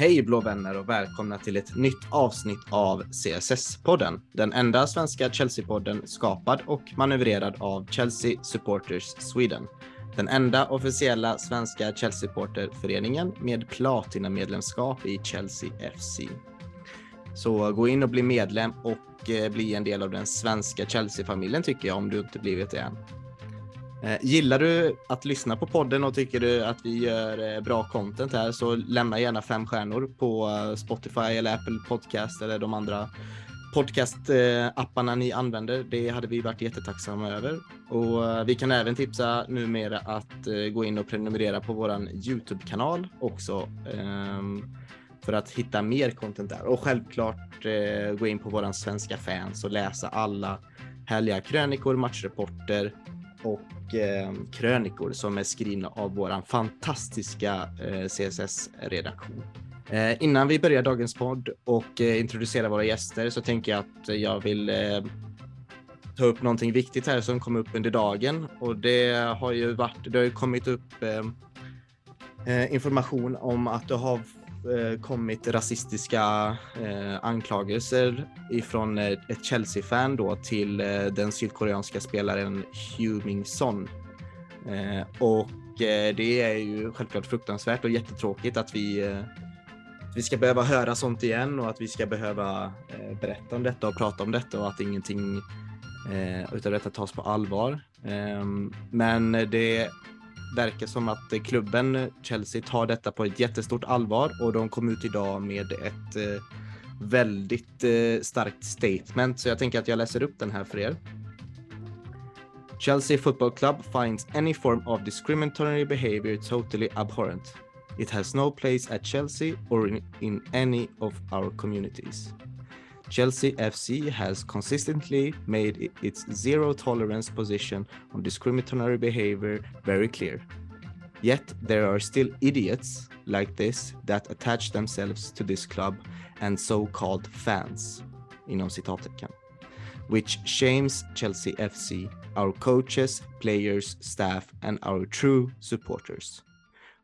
Hej blå vänner och välkomna till ett nytt avsnitt av CSS-podden. Den enda svenska Chelsea-podden skapad och manövrerad av Chelsea Supporters Sweden. Den enda officiella svenska Chelsea-supporterföreningen med platinamedlemskap i Chelsea FC. Så gå in och bli medlem och eh, bli en del av den svenska Chelsea-familjen tycker jag om du inte blivit det än. Eh, gillar du att lyssna på podden och tycker du att vi gör eh, bra content här så lämna gärna fem stjärnor på eh, Spotify eller Apple Podcast eller de andra podcastapparna ni använder. Det hade vi varit jättetacksamma över. Och vi kan även tipsa numera att gå in och prenumerera på våran Youtube-kanal också ehm, för att hitta mer content där. Och självklart gå in på våran svenska fans och läsa alla härliga krönikor, matchrapporter och eh, krönikor som är skrivna av vår fantastiska eh, CSS-redaktion. Eh, innan vi börjar dagens podd och eh, våra gäster så tänker jag att jag vill eh, ta upp någonting viktigt här som kom upp under dagen och det har ju varit, det har ju kommit upp eh, eh information om att det har Eh, kommit rasistiska eh, anklagelser ifrån eh, ett Chelsea-fan då till eh, den sydkoreanska spelaren Hugh Min Son. Eh, och eh, det är ju självklart fruktansvärt och jättetråkigt att vi eh, vi ska behöva höra sånt igen och att vi ska behöva eh, berätta om detta och prata om detta och att ingenting eh, utav detta tas på allvar. Eh, men det verkar som att klubben Chelsea tar detta på ett jättestort allvar och de kom ut idag med ett eh, väldigt eh, starkt statement. Så jag tänker att jag läser upp den här för er. Chelsea Football Club finds any form of discriminatory behavior totally abhorrent. It has no place at Chelsea or in, in any of our communities. Chelsea FC has consistently made its zero tolerance position on discriminatory behavior very clear. Yet there are still idiots like this that attach themselves to this club and so-called fans, inom citattecken, which shames Chelsea FC, our coaches, players, staff, and our true supporters.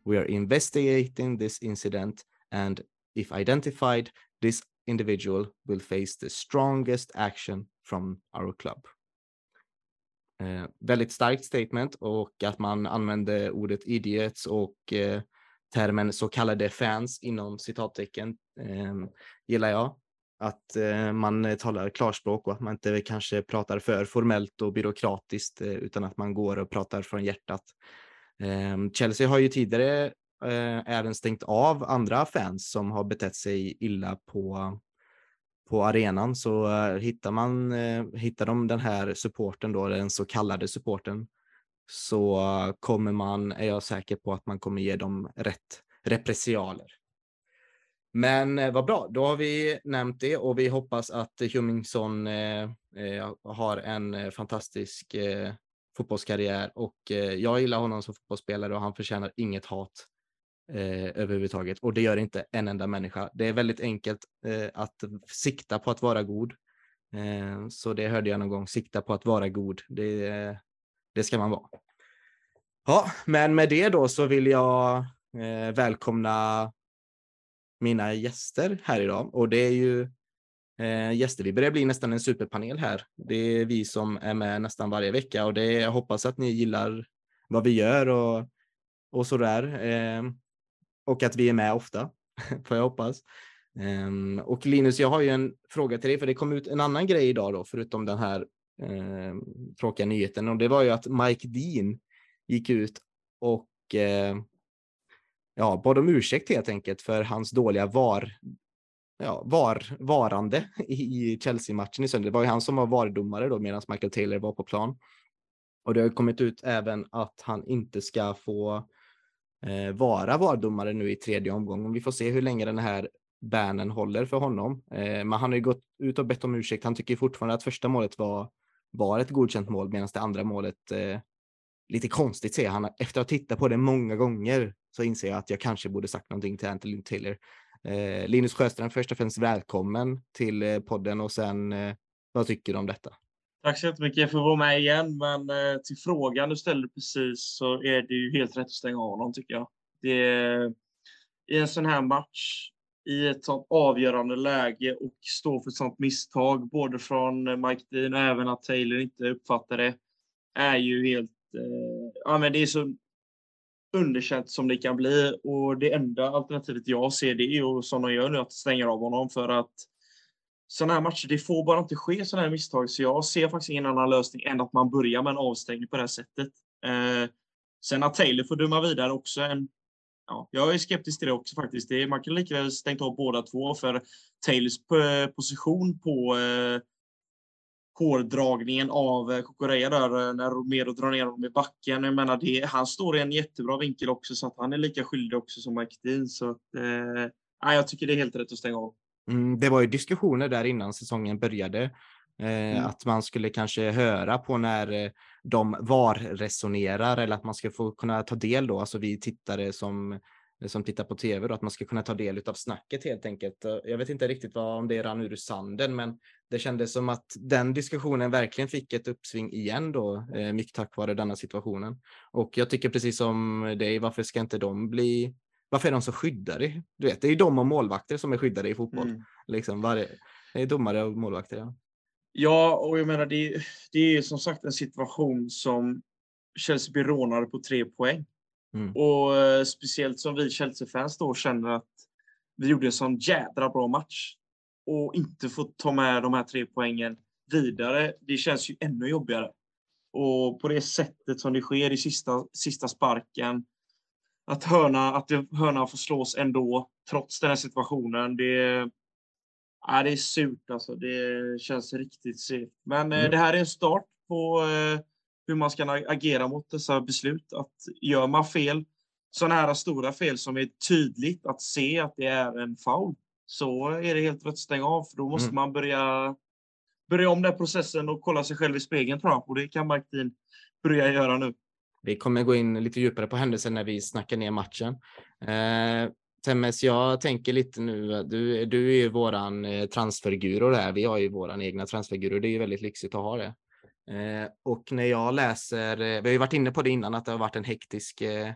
We are investigating this incident and if identified, this individual will face the strongest action from our club. Eh, väldigt starkt statement och att man använde ordet idiots och eh, termen så kallade fans inom citattecken eh, gillar jag. Att eh, man talar klarspråk och att man inte kanske pratar för formellt och byråkratiskt eh, utan att man går och pratar från hjärtat. Ehm, Chelsea har ju tidigare Eh, även stängt av andra fans som har betett sig illa på, på arenan. Så eh, hittar, man, eh, hittar de den här supporten då, den så kallade supporten, så kommer man, är jag säker på att man kommer ge dem rätt repressialer. Men vad bra, då har vi nämnt det och vi hoppas att Hummingson eh, har en fantastisk eh, fotbollskarriär och jag gillar honom som fotbollsspelare och han förtjänar inget hat eh, överhuvudtaget. Och det gör inte en enda människa. Det är väldigt enkelt eh, att sikta på att vara god. Eh, så det hörde jag någon gång, sikta på att vara god. Det, det ska man vara. Ja, men med det då så vill jag eh, välkomna mina gäster här idag och det är ju eh, gäster. Vi börjar bli nästan en superpanel här. Det är vi som är med nästan varje vecka och det jag hoppas att ni gillar vad vi gör och, och sådär. Eh, och att vi är med ofta, får jag hoppas. Um, och Linus, jag har ju en fråga till dig, för det kom ut en annan grej idag då, förutom den här uh, tråkiga nyheten, och det var ju att Mike Dean gick ut och uh, ja, bad om ursäkt helt enkelt för hans dåliga var, ja, var, varande i Chelsea-matchen i söndag. Det var ju han som var vardomare då medan Michael Taylor var på plan. Och det har kommit ut även att han inte ska få eh, vara VAR-domare nu i tredje omgången. Vi får se hur länge den här banen håller för honom. Eh, men han har ju gått ut och bett om ursäkt. Han tycker fortfarande att första målet var, var ett godkänt mål medan det andra målet eh, lite konstigt säger han. Efter att ha tittat på det många gånger så inser jag att jag kanske borde sagt någonting till Anthony Taylor. Eh, Linus Sjöstrand, först och främst välkommen till eh, podden och sen eh, vad tycker du om detta? Tack så jättemycket för att vara med igen. Men eh, till frågan du ställde precis så är det ju helt rätt att stänga av honom tycker jag. Det, I en sån här match i ett sånt avgörande läge och stå för ett sånt misstag, både från eh, Mike Dean och även att Taylor inte uppfattar det, är ju helt... Eh, ja, men det är så underkänt som det kan bli och det enda alternativet jag ser det är ju som de gör nu att stänga av honom för att sådana här matcher, det får bara inte ske sådana här misstag. Så jag ser faktiskt ingen annan lösning än att man börjar med en avstängning på det här sättet. Eh, sen att Taylor får döma vidare också en ja, jag är skeptisk till det också faktiskt. Det, man kan lika väl stängt av båda två för Taylors eh, position på eh, hårdragningen av eh, Kokoreja där eh, när Romero drar ner honom i backen. Jag menar, det, han står i en jättebra vinkel också så att han är lika skyldig också som McDean. Så att, eh, jag tycker det är helt rätt att stänga av. Mm, det var ju diskussioner där innan säsongen började. Eh, mm. Att man skulle kanske höra på när eh, de VAR-resonerar eller att man ska få kunna ta del då, alltså vi tittare som som tittar på tv då, att man ska kunna ta del av snacket helt enkelt. Jag vet inte riktigt vad, om det rann ur sanden, men det kändes som att den diskussionen verkligen fick ett uppsving igen då, eh, mycket tack vare denna situationen. Och jag tycker precis som dig, varför ska inte de bli varför är de så skyddade? Du vet, det är ju de och målvakter som är skyddade i fotboll. Mm. Liksom, varje, det är domare och målvakter. Ja. Ja, och jag menar, det, det är som sagt en situation som Chelsea blir rånade på tre poäng. Mm. Och eh, speciellt som vi Chelsea-fans då känner att vi gjorde en sån jädra bra match. Och inte få ta med de här tre poängen vidare, det känns ju ännu jobbigare. Och på det sättet som det sker i sista, sista sparken, att hörna, att hörna får slås ändå, trots den här situationen, det, Ja, det är surt alltså. Det känns riktigt segt. Men eh, mm. det här är en start på eh, hur man ska agera mot dessa beslut. Att gör man fel, sådana här stora fel som är tydligt att se att det är en foul, så är det helt rätt att stänga av. För då måste mm. man börja, börja om den processen och kolla sig själv i spegeln tror jag. Och det kan Martin börja göra nu. Vi kommer gå in lite djupare på händelsen när vi snackar ner matchen. Eh, Temmes, jag tänker lite nu, du, du är ju våran eh, transferguru där. Vi har ju våran egna transferguru. Det är ju väldigt lyxigt att ha det. Eh, och när jag läser, eh, vi har ju varit inne på det innan, att det har varit en hektisk eh,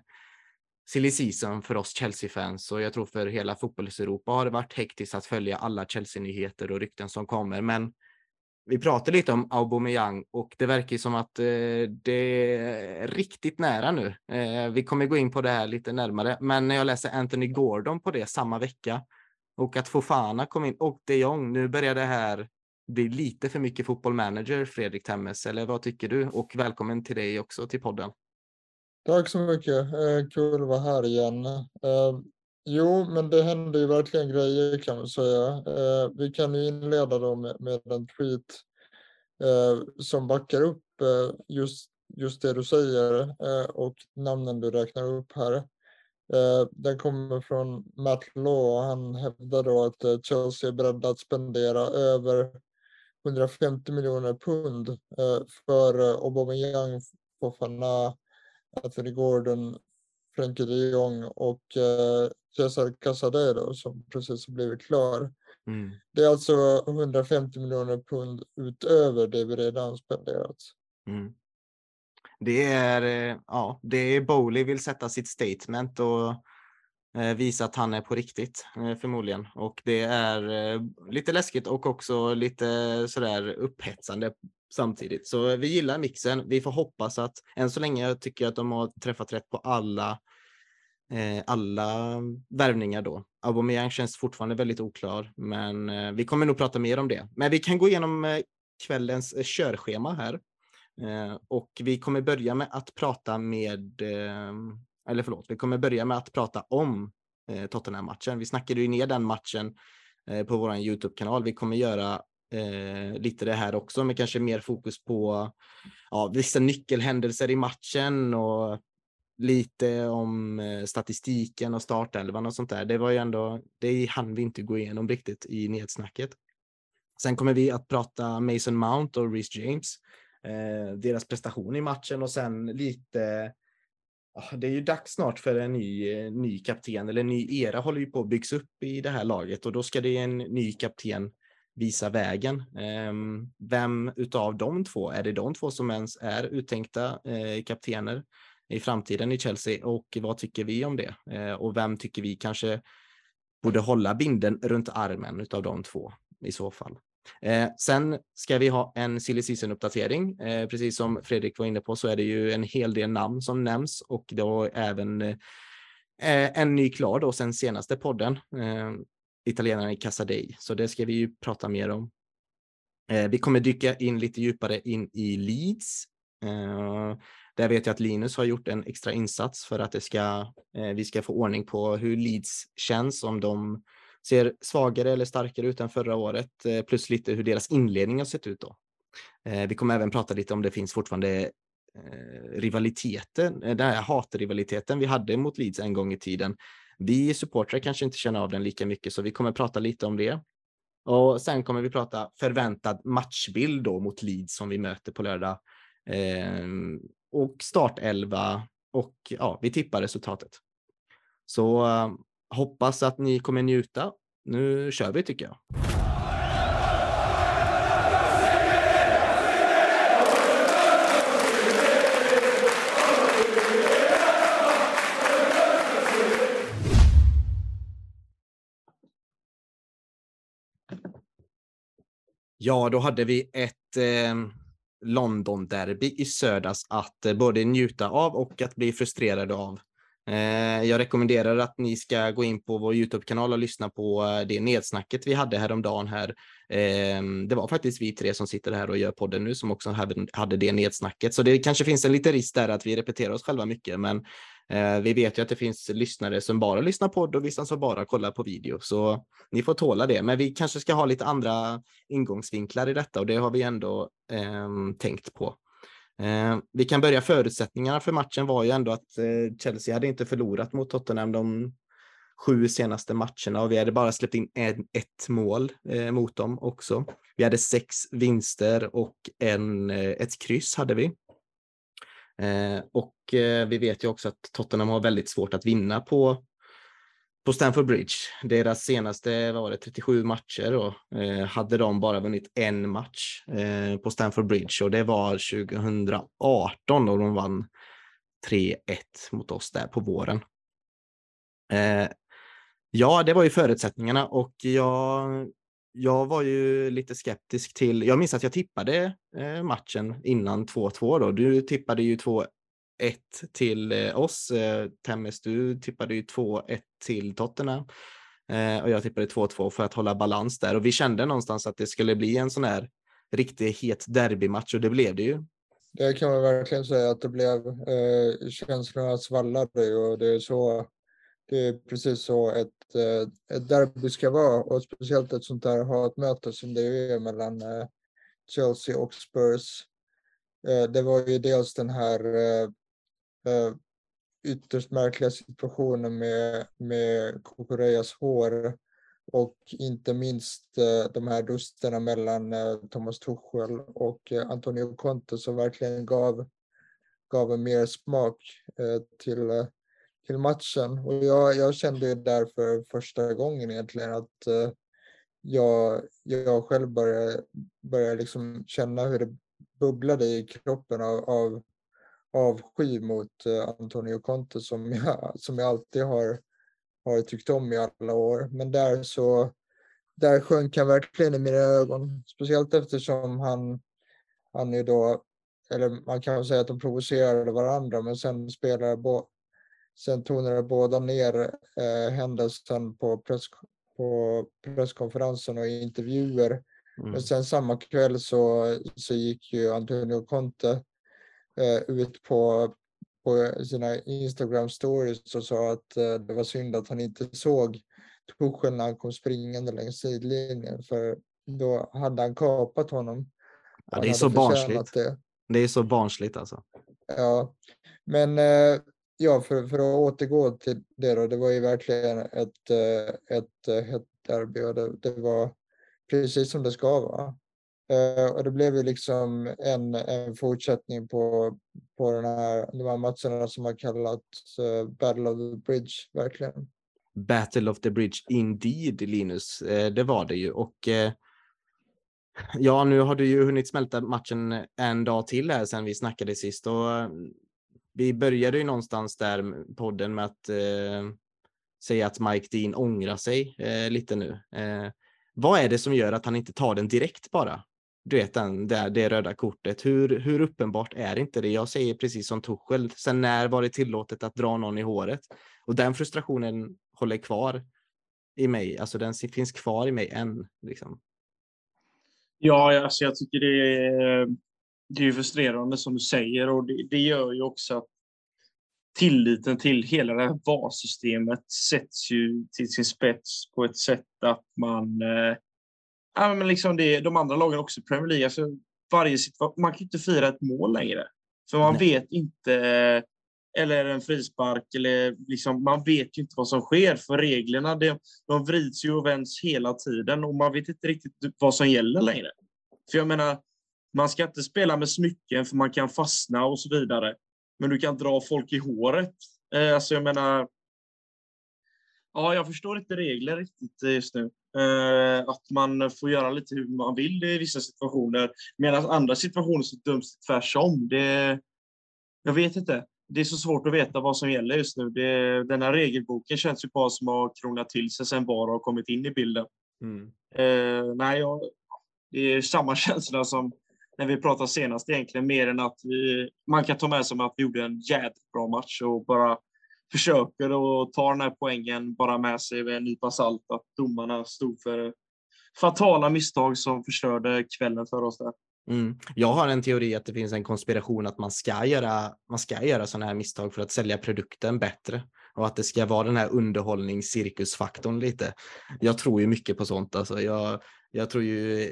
silly season för oss Chelsea-fans och jag tror för hela fotbollseuropa har det varit hektiskt att följa alla Chelsea-nyheter och rykten som kommer. Men vi pratade lite om Aubameyang och det verkar som att eh, det är riktigt nära nu. Eh, vi kommer gå in på det här lite närmare, men när jag läser Anthony Gordon på det samma vecka och att Fofana kom in och de Jong, nu börjar det här bli lite för mycket fotboll manager, Fredrik Temmes, eller vad tycker du? Och välkommen till dig också till podden. Tack så mycket. Eh, kul att vara här igen. Eh, Jo, men det händer ju verkligen grejer kan man säga. Eh, vi kan ju inleda då med, med en tweet eh, som backar upp eh, just, just det du säger eh, och namnen du räknar upp här. Eh, den kommer från Matt Law. och Han hävdar då att eh, Chelsea är beredda att spendera över 150 miljoner pund eh, för eh, Aubameyang, Fofana, Anthony Gordon, Frenkie de Jong och Cesar Casadero som precis har blivit klar. Mm. Det är alltså 150 miljoner pund utöver det vi redan spenderat. Mm. Det är, eh, ja, det är Bowley vill sätta sitt statement och eh, Eh, visa att han är på riktigt eh, förmodligen. Och det är eh, lite läskigt och också lite sådär upphetsande samtidigt. Så vi gillar mixen. Vi får hoppas att än så länge tycker jag att de har träffat rätt på alla alla värvningar då. Aubameyang känns fortfarande väldigt oklar, men vi kommer nog prata mer om det. Men vi kan gå igenom kvällens körschema här och vi kommer börja med att prata med, eller förlåt, vi kommer börja med att prata om eh, Tottenham-matchen. Vi snackade ju ner den matchen eh, på vår Youtube-kanal. Vi kommer göra Eh, lite det här också, med kanske mer fokus på ja, vissa nyckelhändelser i matchen och lite om eh, statistiken och startelvan och sånt där. Det var ju ändå, det hann vi inte gå igenom riktigt i nedsnacket. Sen kommer vi att prata Mason Mount och Reece James, eh, deras prestation i matchen och sen lite det är ju dags snart för en ny, eh, ny kapten, eller en ny era håller ju på att byggas upp i det här laget och då ska det en ny kapten visa vägen. Ehm, vem utav de två, är det de två som ens är uttänkta eh, kaptener? i framtiden i Chelsea och vad tycker vi om det? Eh, och vem tycker vi kanske borde hålla binden runt armen utav de två i så fall. Eh, sen ska vi ha en silly season-uppdatering. Eh, precis som Fredrik var inne på så är det ju en hel del namn som nämns och då även eh, en ny klar då sen senaste podden, eh, i Casadei. Så det ska vi ju prata mer om. Eh, vi kommer dyka in lite djupare in i Leeds. Eh, där vet jag att Linus har gjort en extra insats för att det ska, eh, vi ska få ordning på hur Leeds känns, om de ser svagare eller starkare ut än förra året, eh, plus lite hur deras inledning har sett ut då. Eh, vi kommer även prata lite om det finns fortfarande eh, rivaliteten, den här hatrivaliteten vi hade mot Leeds en gång i tiden. Vi supportrar kanske inte känner av den lika mycket, så vi kommer prata lite om det. Och sen kommer vi prata förväntad matchbild då mot Leeds som vi möter på lördag. Ehm, och startelva och ja, vi tippar resultatet. Så hoppas att ni kommer njuta. Nu kör vi tycker jag. Ja, då hade vi ett eh, London-derby i sördags att eh, både njuta av och att bli frustrerade av. Eh, jag rekommenderar att ni ska gå in på vår Youtube-kanal och lyssna på eh, det nedsnacket vi hade häromdagen här. Ehm, det var faktiskt vi tre som sitter här och gör podden nu som också hade det nedsnacket, så det kanske finns en liten risk där att vi repeterar oss själva mycket, men eh, vi vet ju att det finns lyssnare som bara lyssnar podd och vissa som bara kollar på video, så ni får tåla det. Men vi kanske ska ha lite andra ingångsvinklar i detta och det har vi ändå eh, tänkt på. Eh, vi kan börja förutsättningarna för matchen var ju ändå att eh, Chelsea hade inte förlorat mot Tottenham de sju senaste matcherna och vi hade bara släppt in en, ett mål eh, mot dem också. Vi hade sex vinster och en, eh, ett kryss hade vi. Eh, och eh, vi vet ju också att Tottenham har väldigt svårt att vinna på på Stamford Bridge. Deras senaste vad var det, 37 matcher och eh, hade de bara vunnit en match eh, på Stamford Bridge och det var 2018 och de vann 3-1 mot oss där på våren. Eh, ja, det var ju förutsättningarna och jag, jag var ju lite skeptisk till, jag minns att jag tippade eh, matchen innan 2-2 då. Du tippade ju 2 1 till eh, oss. Eh, Temmes, du tippade ju 2-1 till Tottenham eh, och jag tippade 2-2 för att hålla balans där och vi kände någonstans att det skulle bli en sån här riktigt het derbymatch och det blev det ju. Det kan man verkligen säga att det blev. Eh, känslorna svallade och det är så. Det är precis så ett, ett derby ska vara och speciellt ett sånt där hatmöte som det är mellan Chelsea och Spurs. Det var ju dels den här Eh, Eh, ytterst märkliga situationer med, med Kukureyas hår och inte minst eh, de här dusterna mellan eh, Thomas Tuchel och Antonio Conte som verkligen gav, gav en mer smak till, till matchen. Och jag, jag kände därför första gången egentligen att jag, jag själv började, började liksom känna hur det bubblade i kroppen av, av avsky mot eh, Antonio Conte som jag, som jag alltid har, har tyckt om i alla år. Men där så där sjönk han verkligen i mina ögon. Speciellt eftersom han, han är då, eller man kan säga att de provocerade varandra, men sen spelade bo, sen tonade båda ner eh, händelsen på, press, på presskonferensen och i intervjuer. Mm. Men sen samma kväll så, så gick ju Antonio Conte Eh, ut på, på sina Instagram stories och sa att eh, det var synd att han inte såg Tuchel när han kom springande längs sidlinjen för då hade han kapat honom. Ja, det är så barnsligt. Det. det. är så barnsligt alltså. Ja, men eh, ja, för, för att återgå till det då, det var ju verkligen ett, ett hett derby och det, det var precis som det ska vara. Eh, och det blev ju liksom en, en fortsättning på, på den här, de här matcherna som har kallats eh, Battle of the Bridge, verkligen. Battle of the Bridge indeed, Linus. Eh, det var det ju. Och ja, nu har du ju hunnit smälta matchen en dag till här sedan vi snackade sist. Och vi började ju någonstans där podden med att säga att Mike Dean ångrar sig eh, lite nu. Eh, vad är det som gör att han inte tar den direkt bara? Du vet den, det, det röda kortet. Hur, hur uppenbart är inte det? Jag säger precis som Tuchel. Sen när var det tillåtet att dra någon i håret? Och den frustrationen håller kvar i mig. Alltså den finns kvar i mig än. Liksom. Ja, alltså jag tycker det är, det är frustrerande som du säger och det, det gör ju också att tilliten till hela det här VAR-systemet sätts ju till sin spets på ett sätt att man... Eh, ja, men liksom det, de andra lagen också i Premier League, alltså varje situation, man kan inte fira ett mål längre. För man Nej. vet inte, eller en frispark, eller liksom, man vet ju inte vad som sker. För reglerna de, de vrids ju och vänds hela tiden och man vet inte riktigt vad som gäller längre. För jag menar, man ska inte spela med smycken för man kan fastna och så vidare men du kan dra folk i håret. Eh, alltså jag menar, ja, jag förstår inte regler riktigt just nu. Eh, att man får göra lite hur man vill i vissa situationer, medan andra situationer så döms det tvärsom. Det, jag vet inte. Det är så svårt att veta vad som gäller just nu. Det, den här regelboken känns ju bara som att krona till sig sen VAR har kommit in i bilden. Mm. Eh, nej, jag, det är samma känsla som när vi pratade senast egentligen, mer än att vi, man kan ta med sig att vi gjorde en jävligt bra match och bara försöker att ta den här poängen bara med sig med en nypa salt, att domarna stod för fatala misstag som förstörde kvällen för oss där. Mm. Jag har en teori att det finns en konspiration att man ska göra, man ska göra sådana här misstag för att sälja produkten bättre och att det ska vara den här underhållningscirkusfaktorn lite. Jag tror ju mycket på sånt. Alltså jag, jag tror ju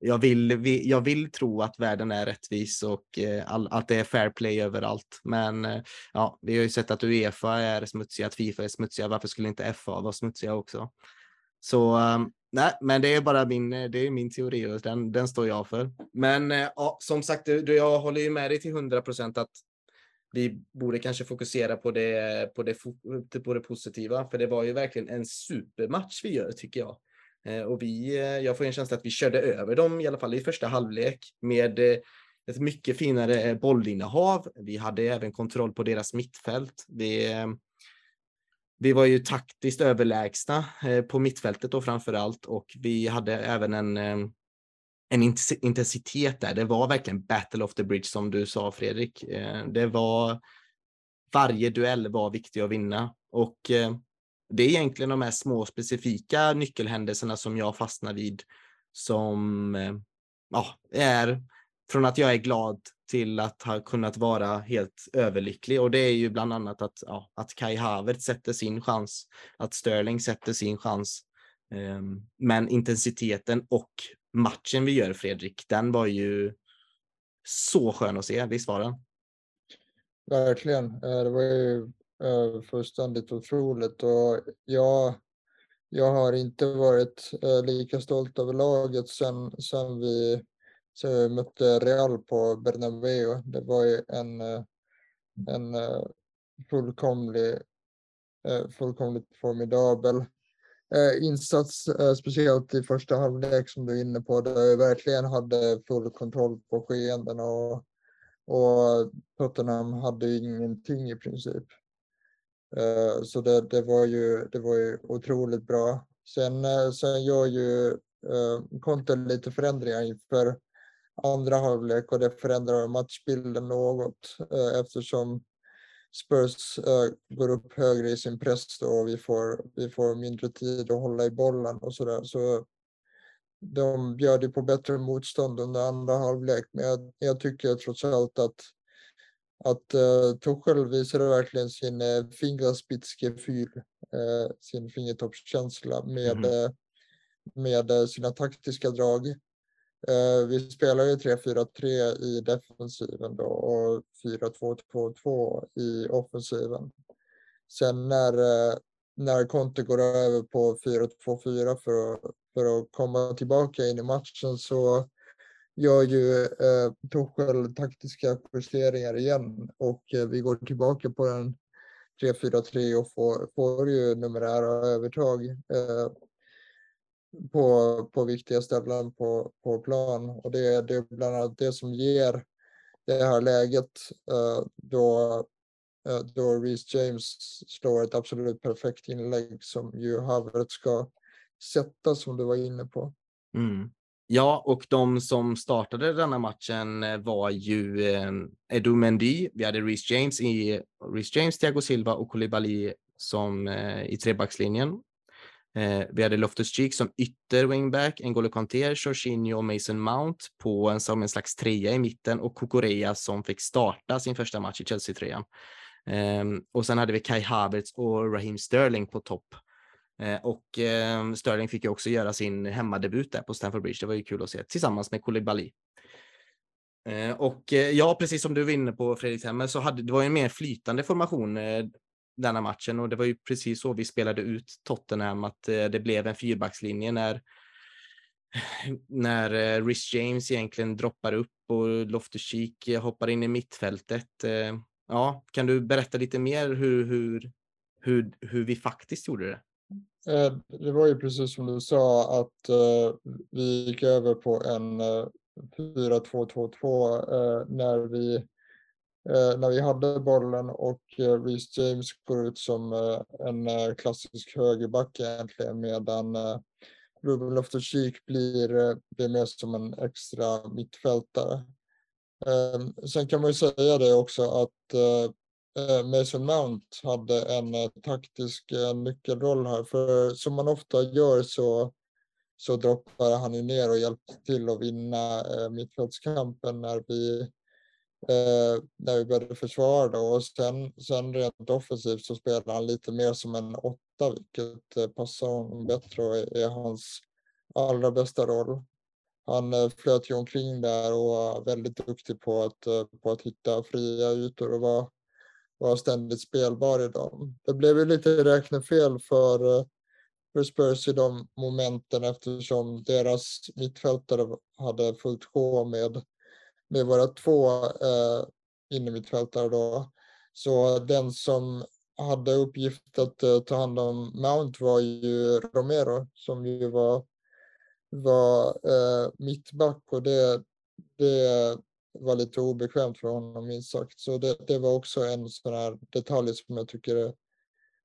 jag vill, jag vill tro att världen är rättvis och eh, all, att det är fair play överallt. Men eh, ja, vi har ju sett att Uefa är smutsiga, att Fifa är smutsiga. Varför skulle inte FA vara smutsiga också? Så ehm, nej, men det är bara min, eh, det är min teori och den, den står jag för. Men ja, som sagt, du, jag håller ju med dig till hundra procent att vi borde kanske fokusera på det, på, det, på det positiva, för det var ju verkligen en supermatch vi gör tycker jag. Eh, och vi, eh, jag får en känsla att vi körde över dem, i alla fall i första halvlek, med eh, ett mycket finare bollinnehav. Vi hade även kontroll på deras mittfält. Vi, vi var ju taktiskt överlägsna på mittfältet då framför allt och vi hade även en, en intensitet där. Det var verkligen battle of the bridge som du sa Fredrik. Det var varje duell var viktig att vinna och det är egentligen de här små specifika nyckelhändelserna som jag fastnar vid som eh, ja, är från att jag är glad till att ha kunnat vara helt överlycklig och det är ju bland annat att, ja, att Kai Havertz sätter sin chans, att Sterling sätter sin chans. Um, men intensiteten och matchen vi gör Fredrik, den var ju så skön att se, visst var den? Verkligen. Eh, det var ju Eh, fullständigt otroligt och jag, jag har inte varit eh, lika stolt över laget sen, sen, vi, sen vi mötte Real på Bernabéu. Det var ju en, eh, en fullkomlig, fullkomligt formidabel insats, speciellt i första halvlek som du är inne på, där vi verkligen hade full kontroll på skeendena och, och Tottenham hade ingenting i princip. Eh, så det, det, var ju, det var ju otroligt bra. Sen, eh, sen gör ju eh, Conte lite förändringar inför andra halvlek och det förändrar matchbilden något eftersom Spurs går upp högre i sin press och vi får, vi får mindre tid att hålla i bollen och sådär. Så de bjöd ju på bättre motstånd under andra halvlek, men jag, jag tycker trots allt att att uh, Tuchel visade verkligen sin uh, fingerspitzgefühl, uh, sin fingertoppskänsla med, mm. med uh, sina taktiska drag. Uh, vi spelar ju 3-4-3 i defensiven då och 4-2-2-2 i offensiven. Sen när, när Conte går över på 4-2-4 för, för att komma tillbaka in i matchen så gör ju eh, Tuchel taktiska justeringar igen och eh, vi går tillbaka på den 3-4-3 och får, får ju numerära övertag eh, på, på viktiga ställen på, på plan. Och det, det är bland annat det som ger det här läget eh, då eh, då Reece James slår ett absolut perfekt inlägg som ju Havertz ska sätta som du var inne på. Mm. Ja, och de som startade denna matchen eh, var ju eh, Edu Mendy. Vi hade Reece James i Reece James, Thiago Silva och Koulibaly som eh, i trebackslinjen. Eh, vi hade Loftus-Cheek som ytter wingback, N'Golo Kanté, Jorginho och Mason Mount på en, som en slags trea i mitten och Kokorea som fick starta sin första match i Chelsea-trean. Eh, och sen hade vi Kai Havertz och Raheem Sterling på topp. Eh, och eh, Sterling fick ju också göra sin hemmadebut där på Stamford Bridge. Det var ju kul att se tillsammans med Koulibaly. Eh, och ja, precis som du var inne på Fredrik Hemmel så hade det var en mer flytande formation denna matchen och det var ju precis så vi spelade ut Tottenham att det blev en fyrbackslinje när när Rich James egentligen droppar upp och Loftus-Cheek hoppar in i mittfältet. Ja, kan du berätta lite mer hur, hur, hur, hur vi faktiskt gjorde det? Eh, det var ju precis som du sa att eh, vi gick över på en eh, 4-2-2-2 när vi när vi hade bollen och Reece James går ut som en klassisk högerback egentligen medan Ruben Loftus-Cheek blir, blir mer som en extra mittfältare. Ehm, sen kan man ju säga det också att Eh, Mason Mount hade en eh, taktisk eh, nyckelroll här. För som man ofta gör så, så droppade han ju ner och hjälpte till att vinna mittfältskampen när vi, när vi började försvara. Då. Och sen, sen rent offensivt så spelar han lite mer som en åtta, vilket passar honom bättre och är hans allra bästa roll. Han flöt ju omkring där och var väldigt duktig på att, på att hitta fria ytor och var var ständigt spelbar i dem. Det blev ju lite räknefel för, eh, för Spurs i de momenten eftersom deras mittfältare hade fullt sjå med, med våra två eh, innermittfältare då. Så den som hade uppgift att eh, ta hand om Mount var ju Romero som ju var, var eh, mittback och det, det var lite obekvämt för honom minst sagt. Så det, det var också en sån här detalj som jag tycker är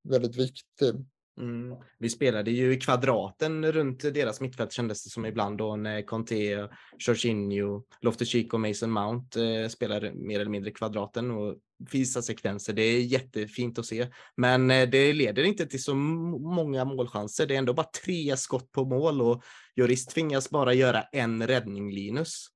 väldigt viktig. Mm. Vi spelade ju i kvadraten runt deras mittfält kändes det som ibland då när Conte, Jorginho, Loftus-Cheek och Mason Mount eh, spelade mer eller mindre kvadraten och vissa sekvenser. Det är jättefint att se, men eh, det leder inte till så många målchanser. Det är ändå bara tre skott på mål och Jurist tvingas bara göra en räddning, Linus.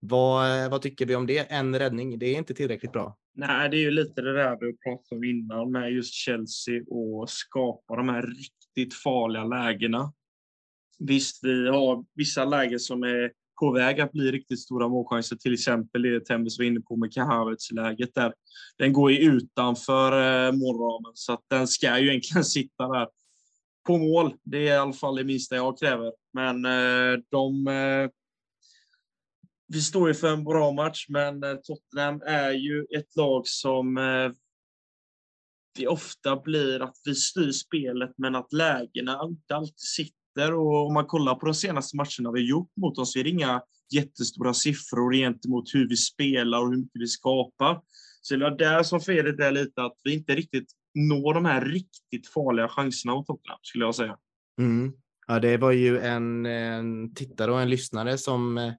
Vad, eh, vad tycker vi om det? En räddning, det är inte tillräckligt bra. Nej, det är ju lite det där vi pratade om innan med just Chelsea och skapa de här riktigt farliga lägena. Visst, vi har vissa lägen som är på väg att bli riktigt stora målchanser, till exempel det Tembes var inne på med Kahavets-läget där. Den går ju utanför eh, målramen så att den ska ju egentligen sitta där på mål. Det är i alla fall det minsta jag kräver. Men eh, de vi står ju för en bra match, men eh, Tottenham är ju ett lag som eh, vi det ofta blir att vi styr spelet, men att lägena inte alltid sitter. Och om man kollar på de senaste matcherna vi gjort mot oss, så är det inga jättestora siffror gentemot hur vi spelar och hur mycket vi skapar. Så det är där som felet är lite, att vi inte riktigt når de här riktigt farliga chanserna mot Tottenham, skulle jag säga. Mm. Ja, det var ju en, en tittare och en lyssnare som eh,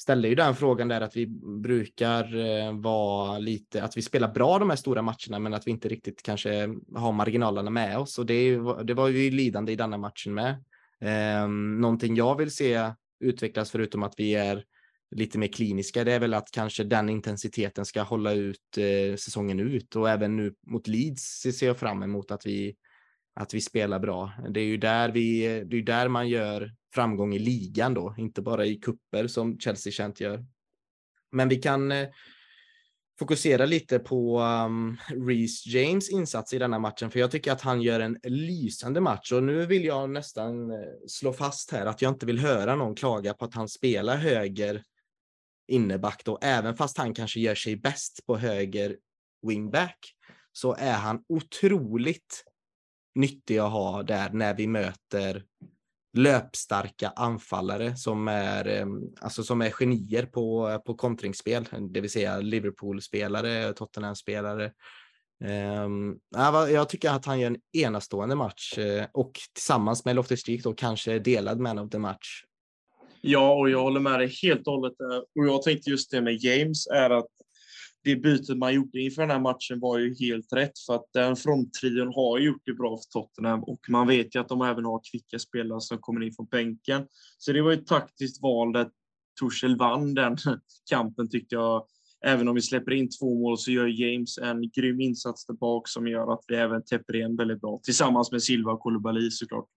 ställde ju den frågan där att vi brukar eh, vara lite, att vi spelar bra de här stora matcherna, men att vi inte riktigt kanske har marginalerna med oss. Och det, det var ju lidande i denna matchen med. Eh, någonting jag vill se utvecklas förutom att vi är lite mer kliniska, det är väl att kanske den intensiteten ska hålla ut eh, säsongen ut och även nu mot Leeds ser jag fram emot att vi att vi spelar bra. Det är ju där vi, det är där man gör framgång i ligan då, inte bara i kupper som Chelsea känt gör. Men vi kan eh, fokusera lite på um, Reece James insats i denna matchen, för jag tycker att han gör en lysande match och nu vill jag nästan eh, slå fast här att jag inte vill höra någon klaga på att han spelar höger inneback då, även fast han kanske gör sig bäst på höger wingback så är han otroligt nyttig att ha där när vi möter löpstarka anfallare som är, alltså som är genier på, på kontringsspel, det vill säga Liverpool-spelare, Tottenham-spelare. Jag tycker att han gör en enastående match eh, och tillsammans med Loftus-Cheek då kanske delad man of the match. Ja, och jag håller med dig helt och hållet. Och jag tänkte just det med James är att det bytet man gjorde inför den här matchen var ju helt rätt för att den fronttrion har gjort det bra för Tottenham och man vet ju att de även har kvicka spelare som kommer in från bänken. Så det var ett taktiskt val där Tuchel vann den kampen tyckte jag. Även om vi släpper in två mål så gör James en grym insats där bak som gör att vi även täpper igen väldigt bra tillsammans med Silva och Koulibaly såklart.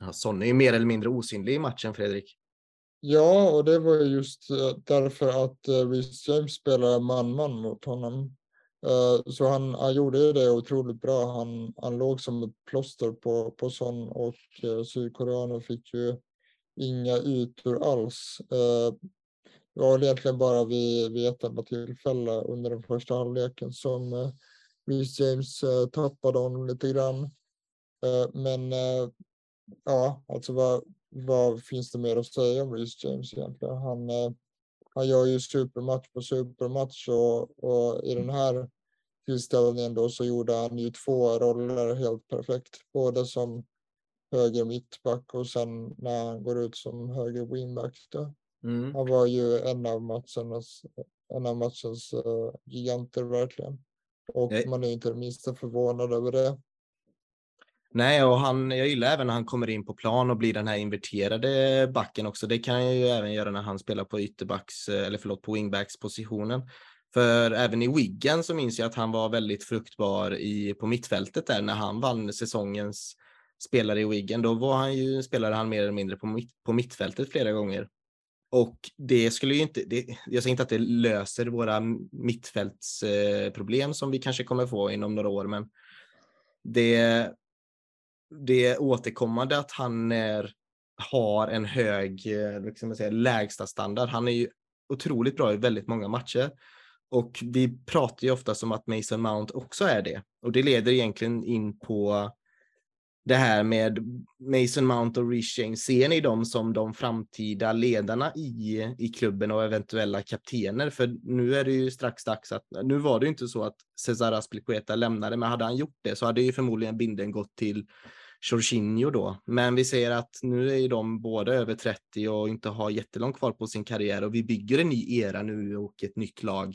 Ja, Sonny är mer eller mindre osynlig i matchen, Fredrik. Ja, och det var just eh, därför att eh, Reece James spelade man-man mot honom. Eh, så han, han gjorde det otroligt bra. Han, han låg som ett plåster på, på Son och Sydkoreaner fick ju inga ytor alls. Det var egentligen bara vid, vid ett enda tillfälle under den första halvleken som Reece James tappade honom lite grann. Men ja, alltså vad, vad finns det mer att säga om Reece James egentligen? Han, eh, han gör ju supermatch på supermatch och, och i den här tillställningen då så gjorde han ju två roller helt perfekt. Både som höger mittback och sen när han går ut som höger wingback. Mm. Han var ju en av matchernas, en av matchens uh, giganter verkligen. Och Nej. man är inte det minsta förvånad över det. Nej, och han, jag gillar även när han kommer in på plan och blir den här inverterade backen också. Det kan jag ju även göra när han spelar på ytterbacks, eh, eller förlåt, på wingbacks positionen. För även i Wiggen så minns jag att han var väldigt fruktbar i, på mittfältet där när han vann säsongens spelare i Wiggen. Då var han ju, spelade han mer eller mindre på, mitt, på mittfältet flera gånger. Och det skulle ju inte, det, jag säger inte att det löser våra mittfältsproblem eh, som vi kanske kommer få inom några år, men det det är återkommande att han är, har en hög liksom säga, lägsta standard. Han är ju otroligt bra i väldigt många matcher. Och vi pratar ju ofta om att Mason Mount också är det. Och det leder egentligen in på det här med Mason Mount och Rich James. Ser ni dem som de framtida ledarna i, i klubben och eventuella kaptener? För nu är det ju strax dags att, nu var det ju inte så att Cesar Aspilicueta lämnade, men hade han gjort det så hade ju förmodligen binden gått till Jorginho då. Men vi ser att nu är ju de båda över 30 och inte har jättelångt kvar på sin karriär och vi bygger en ny era nu och ett nytt lag.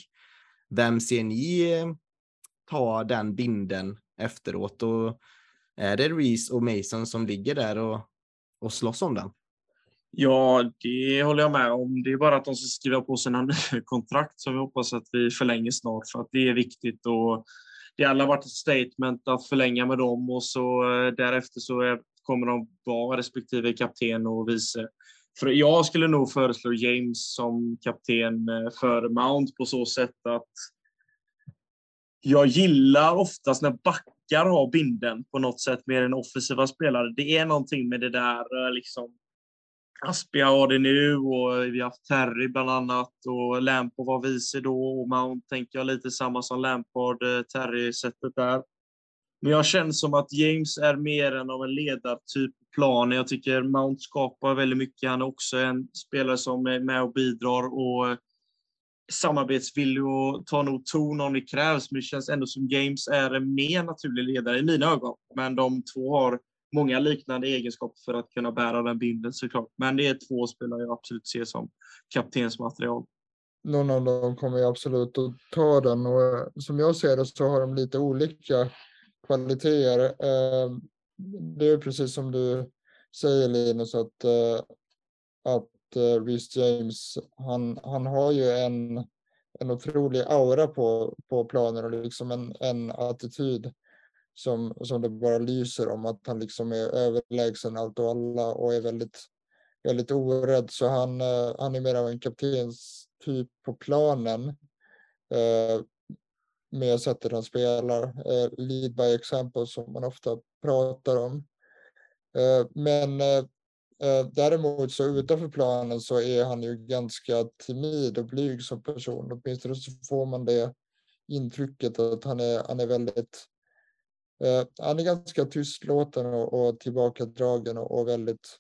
Vem ser ni eh, ta den binden efteråt? Och är det Reese och Mason som ligger där och, och slåss om den? Ja, det håller jag med om. Det är bara att de ska skriva på sina kontrakt som vi hoppas att vi förlänger snart för att det är viktigt. Och det alla varit ett statement att förlänga med dem och så eh, därefter så är, kommer de vara respektive kapten och vice. För jag skulle nog föreslå James som kapten eh, för Mount på så sätt att jag gillar oftast när backar har binden på något sätt mer än offensiva spelare. Det är någonting med det där liksom Aspia har det nu och vi har haft Terry bland annat och Lampard var vice då och Mount tänker jag lite samma som Lampard, eh, Terry-sättet där. Men jag känner som att James är mer än av en ledartyp plan. Jag tycker Mount skapar väldigt mycket. Han är också en spelare som är med och bidrar och eh, samarbetsvillig och tar nog ton om det krävs. Men det känns ändå som James är en mer naturlig ledare i mina ögon. Men de två har många liknande egenskaper för att kunna bära den binden såklart. Men det är två spelare jag absolut ser som kaptensmaterial. Någon av dem kommer jag absolut att ta den och eh, som jag ser det så har de lite olika kvaliteter. Eh, det är precis som du säger Linus att, eh, att Rhys James, han, han har ju en, en otrolig aura på, på planen och liksom en, en attityd som, som det bara lyser om att han liksom är överlägsen allt och alla och är väldigt, väldigt orädd. Så han, eh, han är mer av en kaptenstyp på planen. Eh, med sättet han spelar. Eh, lead by example som man ofta pratar om. Eh, men eh, eh däremot så utanför planen så är han ju ganska timid och blyg som person. Åtminstone så får man det intrycket att han är, han är väldigt Eh, han är ganska tystlåten och, och tillbakadragen och, och, väldigt,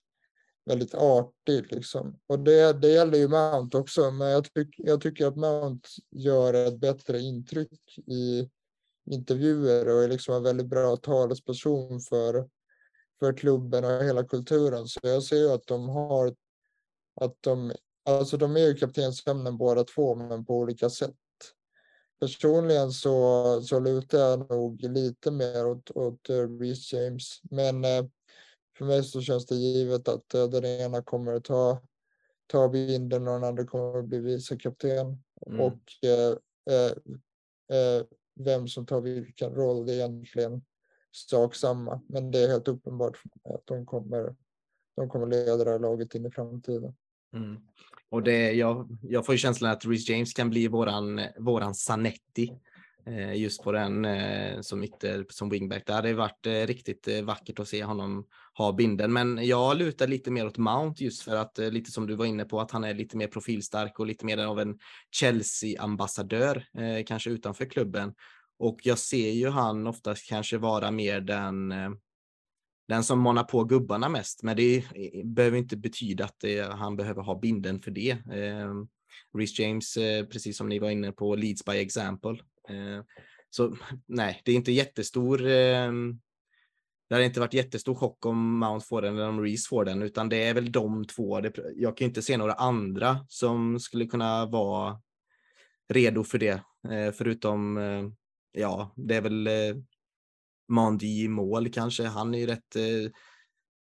väldigt artig. Liksom. Och det, det gäller ju Mount också, men jag, tyck, jag tycker att Mount gör ett bättre intryck i, intervjuer och är liksom en väldigt bra talesperson för, för klubben och hela kulturen. Så jag ser ju att de har att de, alltså de är ju kaptensämnen båda två, men på olika sätt. Personligen så, så lutar jag nog lite mer åt, åt uh, Reece James, men uh, för mig så känns det givet att uh, den ena kommer att ta, ta binden och den andra kommer att bli vice kapten. Mm. Och vem som tar vilken roll, det är egentligen sak samma. Men det är helt uppenbart att de kommer, de kommer leda det här laget in i framtiden. Mm. Och det, jag, jag får ju känslan att Reece James kan bli våran, våran Sanetti eh, just på den eh, som ytter som wingback. Det hade varit eh, riktigt vackert att se honom ha binden, men jag lutar lite mer åt Mount just för att lite som du var inne på att han är lite mer profilstark och lite mer av en Chelsea ambassadör, kanske utanför klubben. Och jag ser ju han oftast kanske vara mer den den som manar på gubbarna mest, men det behöver inte betyda att det, han behöver ha binden för det. Eh, Reece James, eh, precis som ni var inne på, leads by example. Eh, så nej, det är inte jättestor. Eh, det har inte varit jättestor chock om Mount får den eller om Reece får den, utan det är väl de två. Det, jag kan inte se några andra som skulle kunna vara redo för det, eh, förutom eh, ja, det är väl eh, Mandy i mål kanske. Han är ju rätt eh,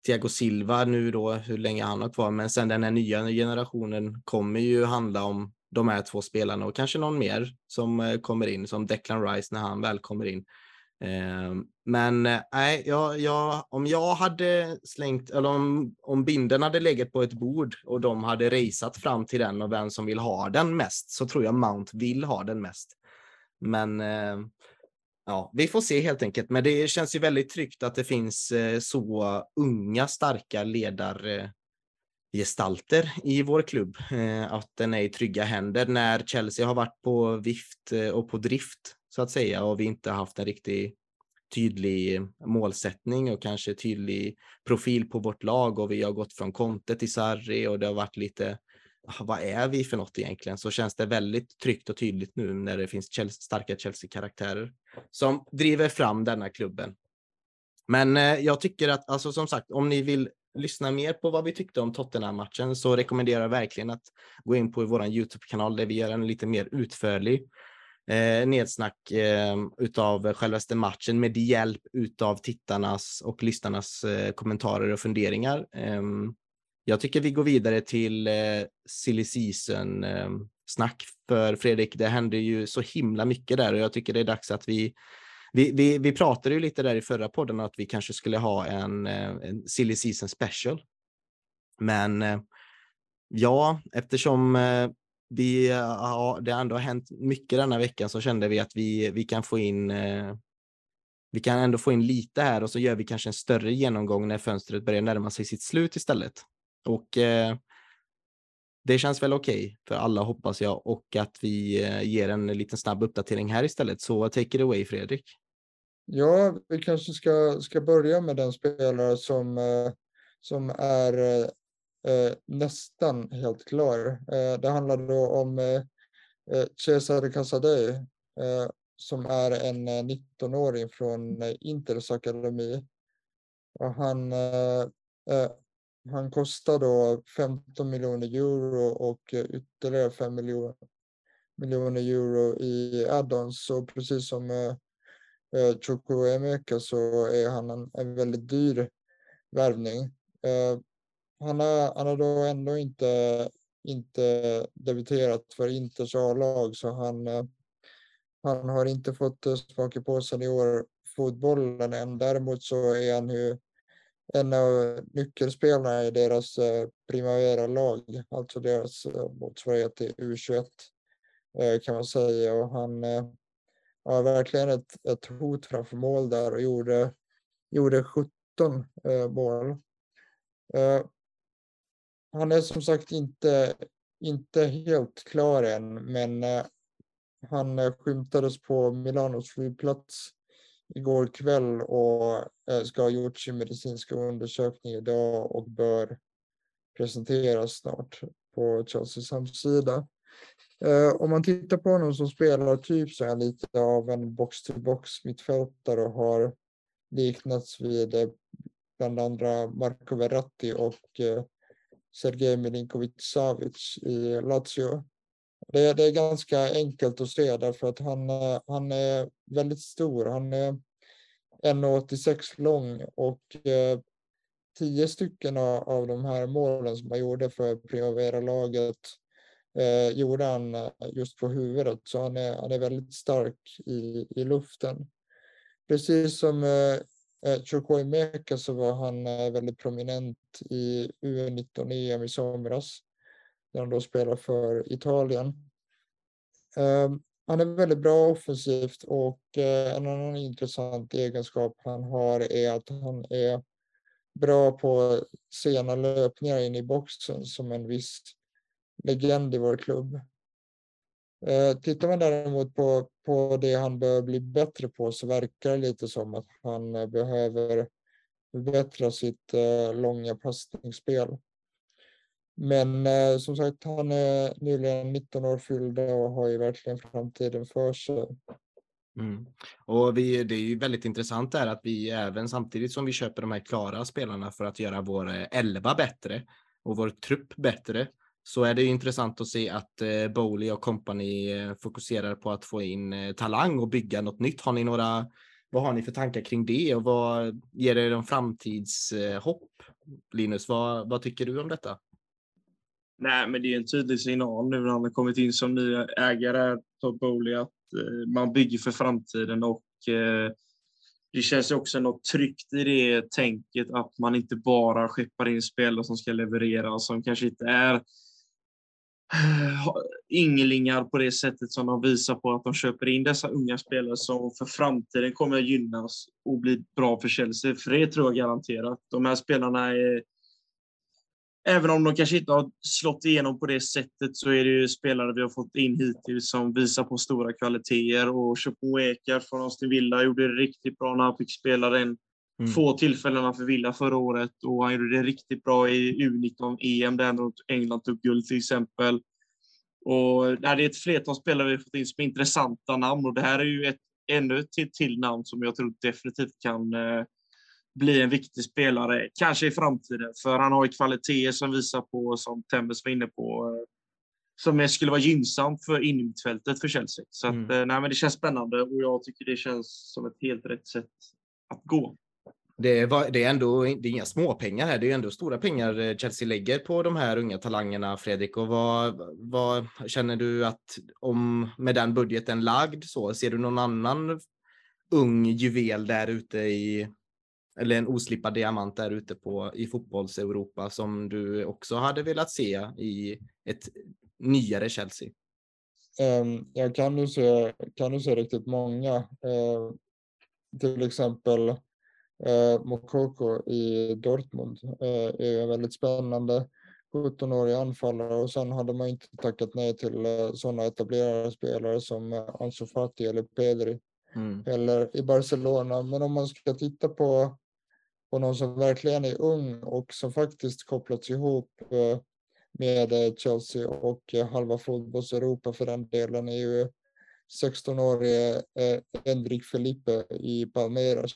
Thiago Silva nu då, hur länge han har kvar, men sen den här nya generationen kommer ju handla om de här två spelarna och kanske någon mer som eh, kommer in, som Declan Rice när han väl kommer in. Eh, men eh, nej, jag, jag, om jag hade slängt, eller om, om binden hade legat på ett bord och de hade raceat fram till den och vem som vill ha den mest, så tror jag Mount vill ha den mest. Men eh, Ja, vi får se helt enkelt, men det känns ju väldigt tryggt att det finns eh, så unga starka ledargestalter i vår klubb. Eh, att den är i trygga händer när Chelsea har varit på vift eh, och på drift så att säga och vi inte haft en riktig tydlig målsättning och kanske tydlig profil på vårt lag och vi har gått från Conte till Sarri och det har varit lite Ah, vad är vi för något egentligen? Så känns det väldigt tryggt och tydligt nu när det finns Chelsea, starka Chelsea-karaktärer som driver fram denna klubben. Men eh, jag tycker att, alltså som sagt, om ni vill lyssna mer på vad vi tyckte om Tottenham-matchen så rekommenderar jag verkligen att gå in på vår YouTube-kanal där vi gör en lite mer utförlig eh, nedsnack eh, utav självaste matchen med hjälp utav tittarnas och lyssnarnas eh, kommentarer och funderingar. Ehm, jag tycker vi går vidare till eh, silly season eh, snack för Fredrik. Det händer ju så himla mycket där och jag tycker det är dags att vi vi, vi, vi pratade ju lite där i förra podden att vi kanske skulle ha en, eh, en silly season special. Men eh, ja, eftersom eh, vi, eh, ja, det ändå har hänt mycket denna veckan så kände vi att vi, vi kan få in eh, vi kan ändå få in lite här och så gör vi kanske en större genomgång när fönstret börjar närma sig sitt slut istället. Och eh, det känns väl okej okay för alla hoppas jag och att vi eh, ger en liten snabb uppdatering här istället. Så take it away Fredrik. Ja, vi kanske ska, ska börja med den spelare som, eh, som är eh, eh nästan helt klar. Eh, det handlar då om eh, eh Cesare Casadei eh, som är en eh, 19-åring från eh, Inters akademi. Och han han kostar då 15 miljoner euro och ytterligare 5 miljoner, miljoner euro i add-ons. Så precis som eh, eh Choko Emeka så är han en, en väldigt dyr värvning. Eh, han, har, han har då ändå inte, inte debuterat för Inters A-lag så han, eh, han har inte fått eh, smaka på seniorfotbollen än. Däremot så är han ju en av nyckelspelarna i deras eh, Primavera-lag, alltså deras eh, motsvarighet till U21 eh, kan man säga. Och han var verkligen ett, ett hot framför mål där och gjorde, gjorde 17 mål. Han är som sagt inte, inte helt klar än, men han skymtades på Milanos flygplats igår kväll och eh, ska ha gjort sin medicinska undersökning idag och bör presenteras snart på Chelseas hemsida. Eh, om man tittar på honom som spelar typ så är lite av en box-to-box mittfältare och har liknats vid eh, bland andra Marco Verratti och Sergej Milinkovic-Savic i Lazio. Det, det, är ganska enkelt att se därför att han, eh, han är väldigt stor. Han är 1,86 lång och eh, tio stycken av, av de här målen som han gjorde för Primavera-laget eh, gjorde han eh, just på huvudet, så han är, han är väldigt stark i, i luften. Precis som eh, eh Chokoi Meka så var han eh, väldigt prominent i U19-EM i somras, där han då spelar för Italien. Eh, han är väldigt bra offensivt och eh, en annan intressant egenskap han har är att han är bra på sena löpningar in i boxen som en viss legend i vår klubb. Eh, tittar man däremot på, på det han bör bli bättre på så verkar det lite som att han eh, behöver förbättra sitt eh, långa passningsspel. Men eh, som sagt, han är nyligen 19 år fyllda och har ju verkligen framtiden för sig. Mm. Och vi, det är ju väldigt intressant där att vi även samtidigt som vi köper de här klara spelarna för att göra vår eh, elva bättre och vår trupp bättre så är det intressant att se att eh, Bowley och kompani eh, fokuserar på att få in eh, talang och bygga något nytt. Har ni några, vad har ni för tankar kring det och vad ger er en framtidshopp? Linus, vad, vad tycker du om detta? Nej, men det är en tydlig signal nu när han har kommit in som ny ägare, Todd Bowley, att eh, man bygger för framtiden och eh, det känns också något tryggt i det tänket att man inte bara skeppar in spelare som ska leverera, som kanske inte är eh, ynglingar på det sättet som de visar på att de köper in dessa unga spelare som för framtiden kommer att gynnas och bli bra för Chelsea. För det tror jag garanterat. De här spelarna är Även om de kanske inte har slått igenom på det sättet så är det ju spelare vi har fått in hittills som visar på stora kvaliteter. Och Chukwueka från Aston Villa gjorde det riktigt bra när han fick spela den mm. få tillfällena för Villa förra året. Och han gjorde det riktigt bra i U19-EM där England tog guld till exempel. Och, det är ett flertal spelare vi har fått in som är intressanta namn och det här är ju ett ännu ett till, till namn som jag tror definitivt kan eh, bli en viktig spelare, kanske i framtiden. För han har ju kvaliteter som visar på, som Tembes var inne på, eh, som skulle vara gynnsamt för innermittfältet för Chelsea. Så att, mm. Eh, nej, men det känns spännande och jag tycker det känns som ett helt rätt sätt att gå. Det, var, det är ändå det är inga småpengar här. Det är ändå stora pengar eh, Chelsea lägger på de här unga talangerna, Fredrik. Och vad, vad känner du att om med den budgeten lagd så ser du någon annan ung juvel där ute i eller en oslipad diamant där ute på i fotbolls-Europa som du också hade velat se i ett nyare Chelsea? Um, jag kan ju se, kan ju se riktigt många. Uh, till exempel uh, Mokoko i Dortmund uh, är en väldigt spännande 17-årig anfallare och sen hade man inte tackat nej till uh, sådana etablerade spelare som uh, Ansu Fati eller Pedri mm. eller i Barcelona. Men om man ska titta på och någon som verkligen är ung och som faktiskt kopplats ihop eh, med eh, Chelsea och eh, halva fotbolls-Europa för den delen är ju 16-årige Henrik Felipe i Palmeiras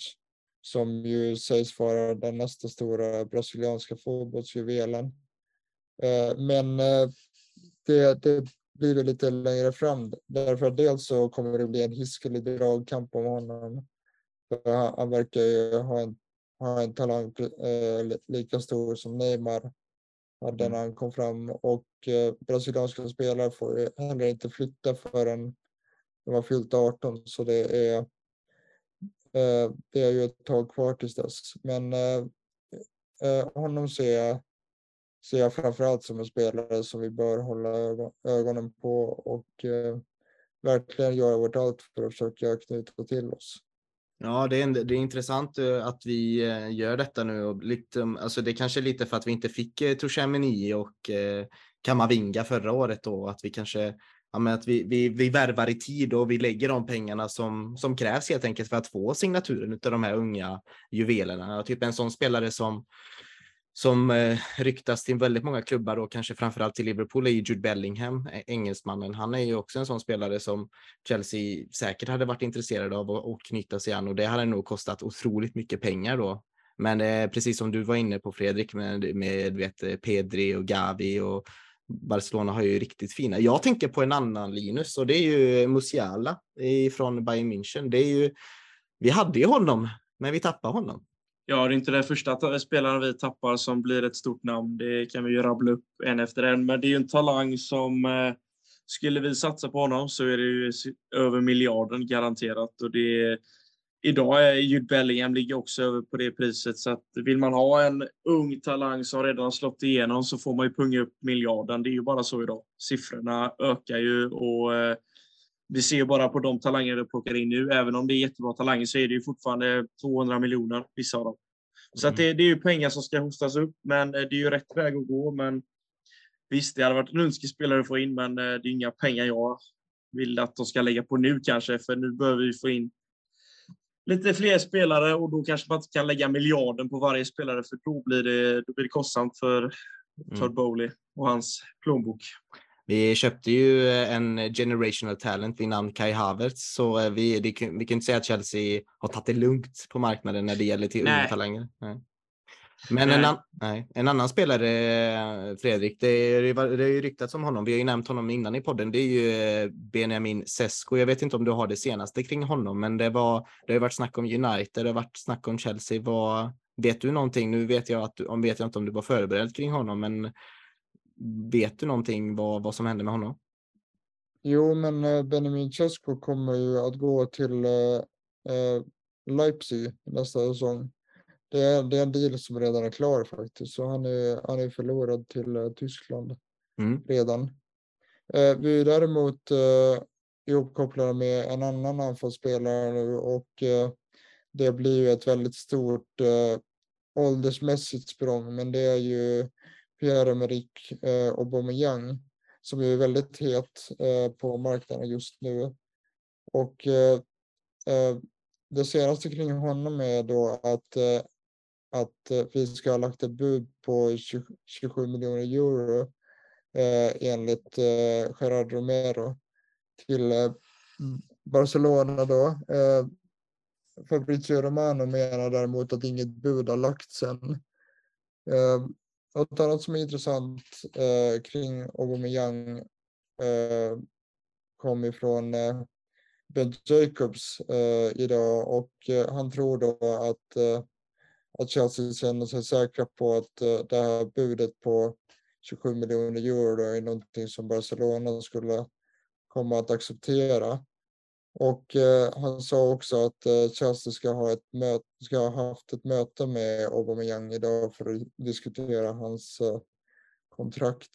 som ju sägs vara den nästa stora brasilianska fotbollsjuvelen. Men det, det blir väl lite längre fram därför att dels så kommer det bli en hiskelig dragkamp om honom. Han verkar ju ha en har en talang eh, lika stor som Neymar hade mm. när han kom fram och eh, brasilianska spelare får heller inte flytta förrän de har fyllt 18 så det är eh, det är ju ett tag kvar tills dess. Men honom ser jag, ser jag framförallt som en spelare som vi bör hålla ögonen på och verkligen göra vårt allt för att försöka knyta till oss. Ja, det är, det är intressant eh, att vi eh, gör detta nu. Och lite, mm, alltså det är kanske lite för att vi inte fick eh, och eh, Kamavinga förra året då, att vi kanske ja, men att vi, vi, vi värvar i tid och vi lägger de pengarna som, som krävs helt enkelt för att få signaturen av de här unga juvelerna. Typ en sån spelare som som eh, ryktas till väldigt många klubbar och kanske framförallt till Liverpool är Jude Bellingham, engelsmannen. Han är ju också en sån spelare som Chelsea säkert hade varit intresserade av att knyta sig an och det hade nog kostat otroligt mycket pengar då. Men eh, precis som du var inne på Fredrik med, med vet, Pedri och Gavi och Barcelona har ju riktigt fina. Jag tänker på en annan Linus och det är ju Musiala från Bayern München. Det är ju, vi hade ju honom, men vi tappade honom. Ja, det är inte den första spelaren vi tappar som blir ett stort namn. Det kan vi ju rabbla upp en efter en. Men det är ju en talang som eh, skulle vi satsa på honom så är det ju över miljarden garanterat. Och det idag är Jude Bellingham ligger också över på det priset. Så att vill man ha en ung talang som redan slått igenom så får man ju punga upp miljarden. Det är ju bara så idag. Siffrorna ökar ju och eh, vi ser bara på de talanger vi plockar in nu. Även om det är jättebra talanger så är det ju fortfarande 200 miljoner, vissa av dem. Så mm. att det, det, är ju pengar som ska hostas upp, men eh, det är ju rätt väg att gå. Men visst, det hade varit en önskespelare spelare att få in, men eh, det är inga pengar jag vill att de ska lägga på nu kanske, för nu behöver vi få in lite fler spelare och då kanske man inte kan lägga miljarden på varje spelare, för då blir det, då blir det kostsamt för Todd mm. Bowley och hans plånbok. Vi köpte ju en generational talent vid namn Kai Havertz, så eh, vi, det, vi kan inte säga att Chelsea har tagit det lugnt på marknaden när det gäller till unga talanger. Nej. Men en, an, nej, en, annan spelare, Fredrik, det, är, det är ju ryktats om honom. Vi har ju nämnt honom innan i podden. Det är ju eh, Benjamin Sesko. Jag vet inte om du har det senaste kring honom, men det, var, det har varit snack om United, det har varit snack om Chelsea. Vad, vet du någonting? Nu vet jag, att, vet jag inte om du var förberedd kring honom, men Vet du någonting vad, vad som hände med honom? Jo, men eh, Benjamin Cesko kommer ju att gå till eh, eh, Leipzig nästa säsong. Det är, det är en deal som redan är klar faktiskt, så han är, han är förlorad till eh, Tyskland mm. redan. Eh, vi är däremot eh, ihopkopplade med en annan anfallsspelare nu och eh, det blir ju ett väldigt stort eh, åldersmässigt språng, men det är ju Pierre-Emerick eh, Aubameyang som är väldigt het eh, på marknaden just nu. Och eh, eh det senaste kring honom är då att, eh, att eh, vi ska ha lagt ett bud på 20, 27 miljoner euro eh, enligt eh, Gerard Romero till Barcelona då. Fabrizio Romano menar däremot att inget bud har lagts än. Något annat som är intressant eh, kring Aubameyang eh, kom ifrån eh, Ben Jacobs eh, idag och eh, han tror då att, eh, att Chelsea känner sig säkra på att eh, det här budet på 27 miljoner euro är någonting som Barcelona skulle komma att acceptera. Och eh, han sa också att eh, Chelsea ska ha, ett möte, ska ha haft ett möte med Aubameyang idag för att diskutera hans eh, kontrakt.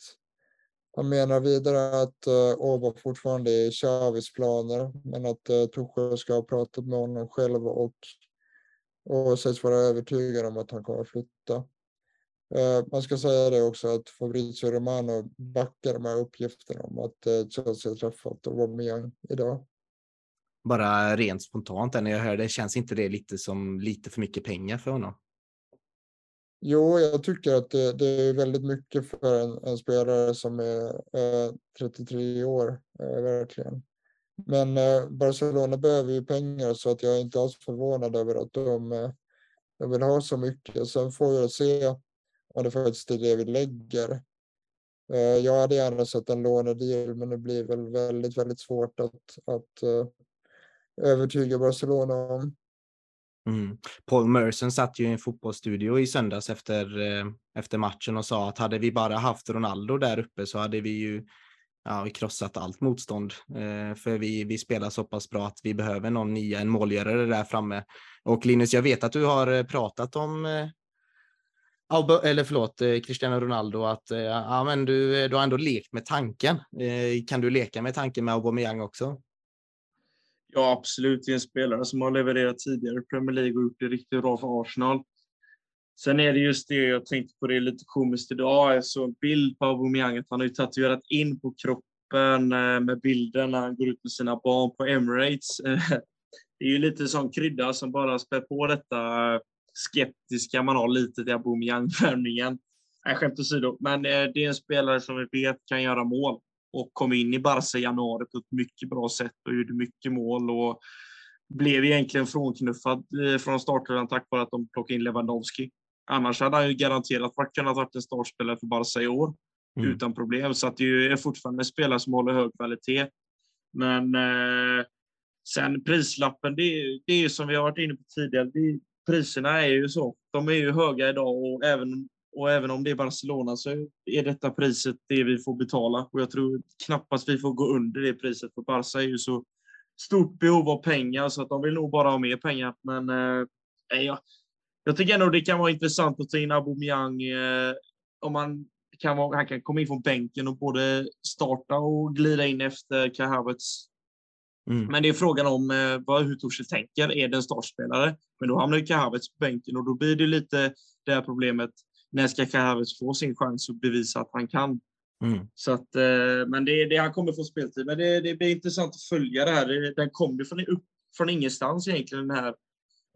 Han menar vidare att eh, Oba fortfarande är i Xavis planer, men att eh, Tuchel ska ha pratat med honom själv och, och sägs vara övertygad om att han kommer att flytta. Eh, man ska säga det också att Fabrizio Romano backar de här uppgifterna om att eh, Chelsea har träffat Aubameyang idag bara rent spontant när jag hör det, känns inte det lite som lite för mycket pengar för honom? Jo, jag tycker att det, det är väldigt mycket för en, en spelare som är eh, 33 år, eh, verkligen. Men eh, Barcelona behöver ju pengar så att jag är inte alls förvånad över att de, eh, de vill ha så mycket. Sen får jag se om det faktiskt är det vi lägger. Eh, jag hade gärna sett en lånedeal, men det blir väl väldigt, väldigt svårt att, att eh, övertyga Barcelona om. Mm. Paul Merson satt ju i en fotbollsstudio i söndags efter, eh, efter matchen och sa att hade vi bara haft Ronaldo där uppe så hade vi ju ja, vi krossat allt motstånd. Eh, för vi, vi spelar så pass bra att vi behöver någon nya, en målgörare där framme. Och Linus, jag vet att du har eh, pratat om eh, eller förlåt, eh, Cristiano Ronaldo, att eh, ja, men du, du har ändå lekt med tanken. Kan du leka med tanken med Aubameyang också? Ja, absolut. Det är en spelare som har levererat tidigare i Premier League och gjort det riktigt bra för Arsenal. Sen är det just det, jag tänkte på det lite komiskt idag, jag såg en bild på Aubameyang att han har ju tatuerat in på kroppen eh, med bilden när han går ut med sina barn på Emirates. Det är ju lite sån krydda som bara spär på detta. Eh, skeptiska man har lite till Aubameyang-värvningen. Nej, skämt åsido, men eh, det är en spelare som vi vet kan göra mål och kom in i Barca i januari på ett mycket bra sätt och gjorde mycket mål och blev egentligen frånknuffad eh, från startelvan tack vare att de plockade in Lewandowski. Annars hade han ju garanterat varit, kunnat vara en startspelare för Barca i år mm. utan problem. Så att det är fortfarande spelare som håller hög kvalitet. Men eh, sen prislappen, det, det är som vi har varit inne på tidigare. Det, priserna är ju så. De är ju höga idag och även, och även om det är Barcelona så är detta priset det vi får betala. Och jag tror knappast vi får gå under det priset. För Barca är ju så stort behov av pengar så att de vill nog bara ha mer pengar. Men eh, ja, jag tycker ändå det kan vara intressant att ta in Aubameyang eh, om man kan vara, han kan komma in från bänken och både starta och glida in efter Kai Havertz. Mm. Men det är frågan om eh, vad, hur Torshäll tänker. Är det en startspelare? Men då hamnar ju Kai Havertz på bänken och då blir det lite det här problemet. När ska Kai Havertz få sin chans att bevisa att han kan? Mm. Så att, eh, men det, det, han kommer få speltid. Men det, det blir intressant att följa det här. Den kommer från, upp, från ingenstans egentligen, den här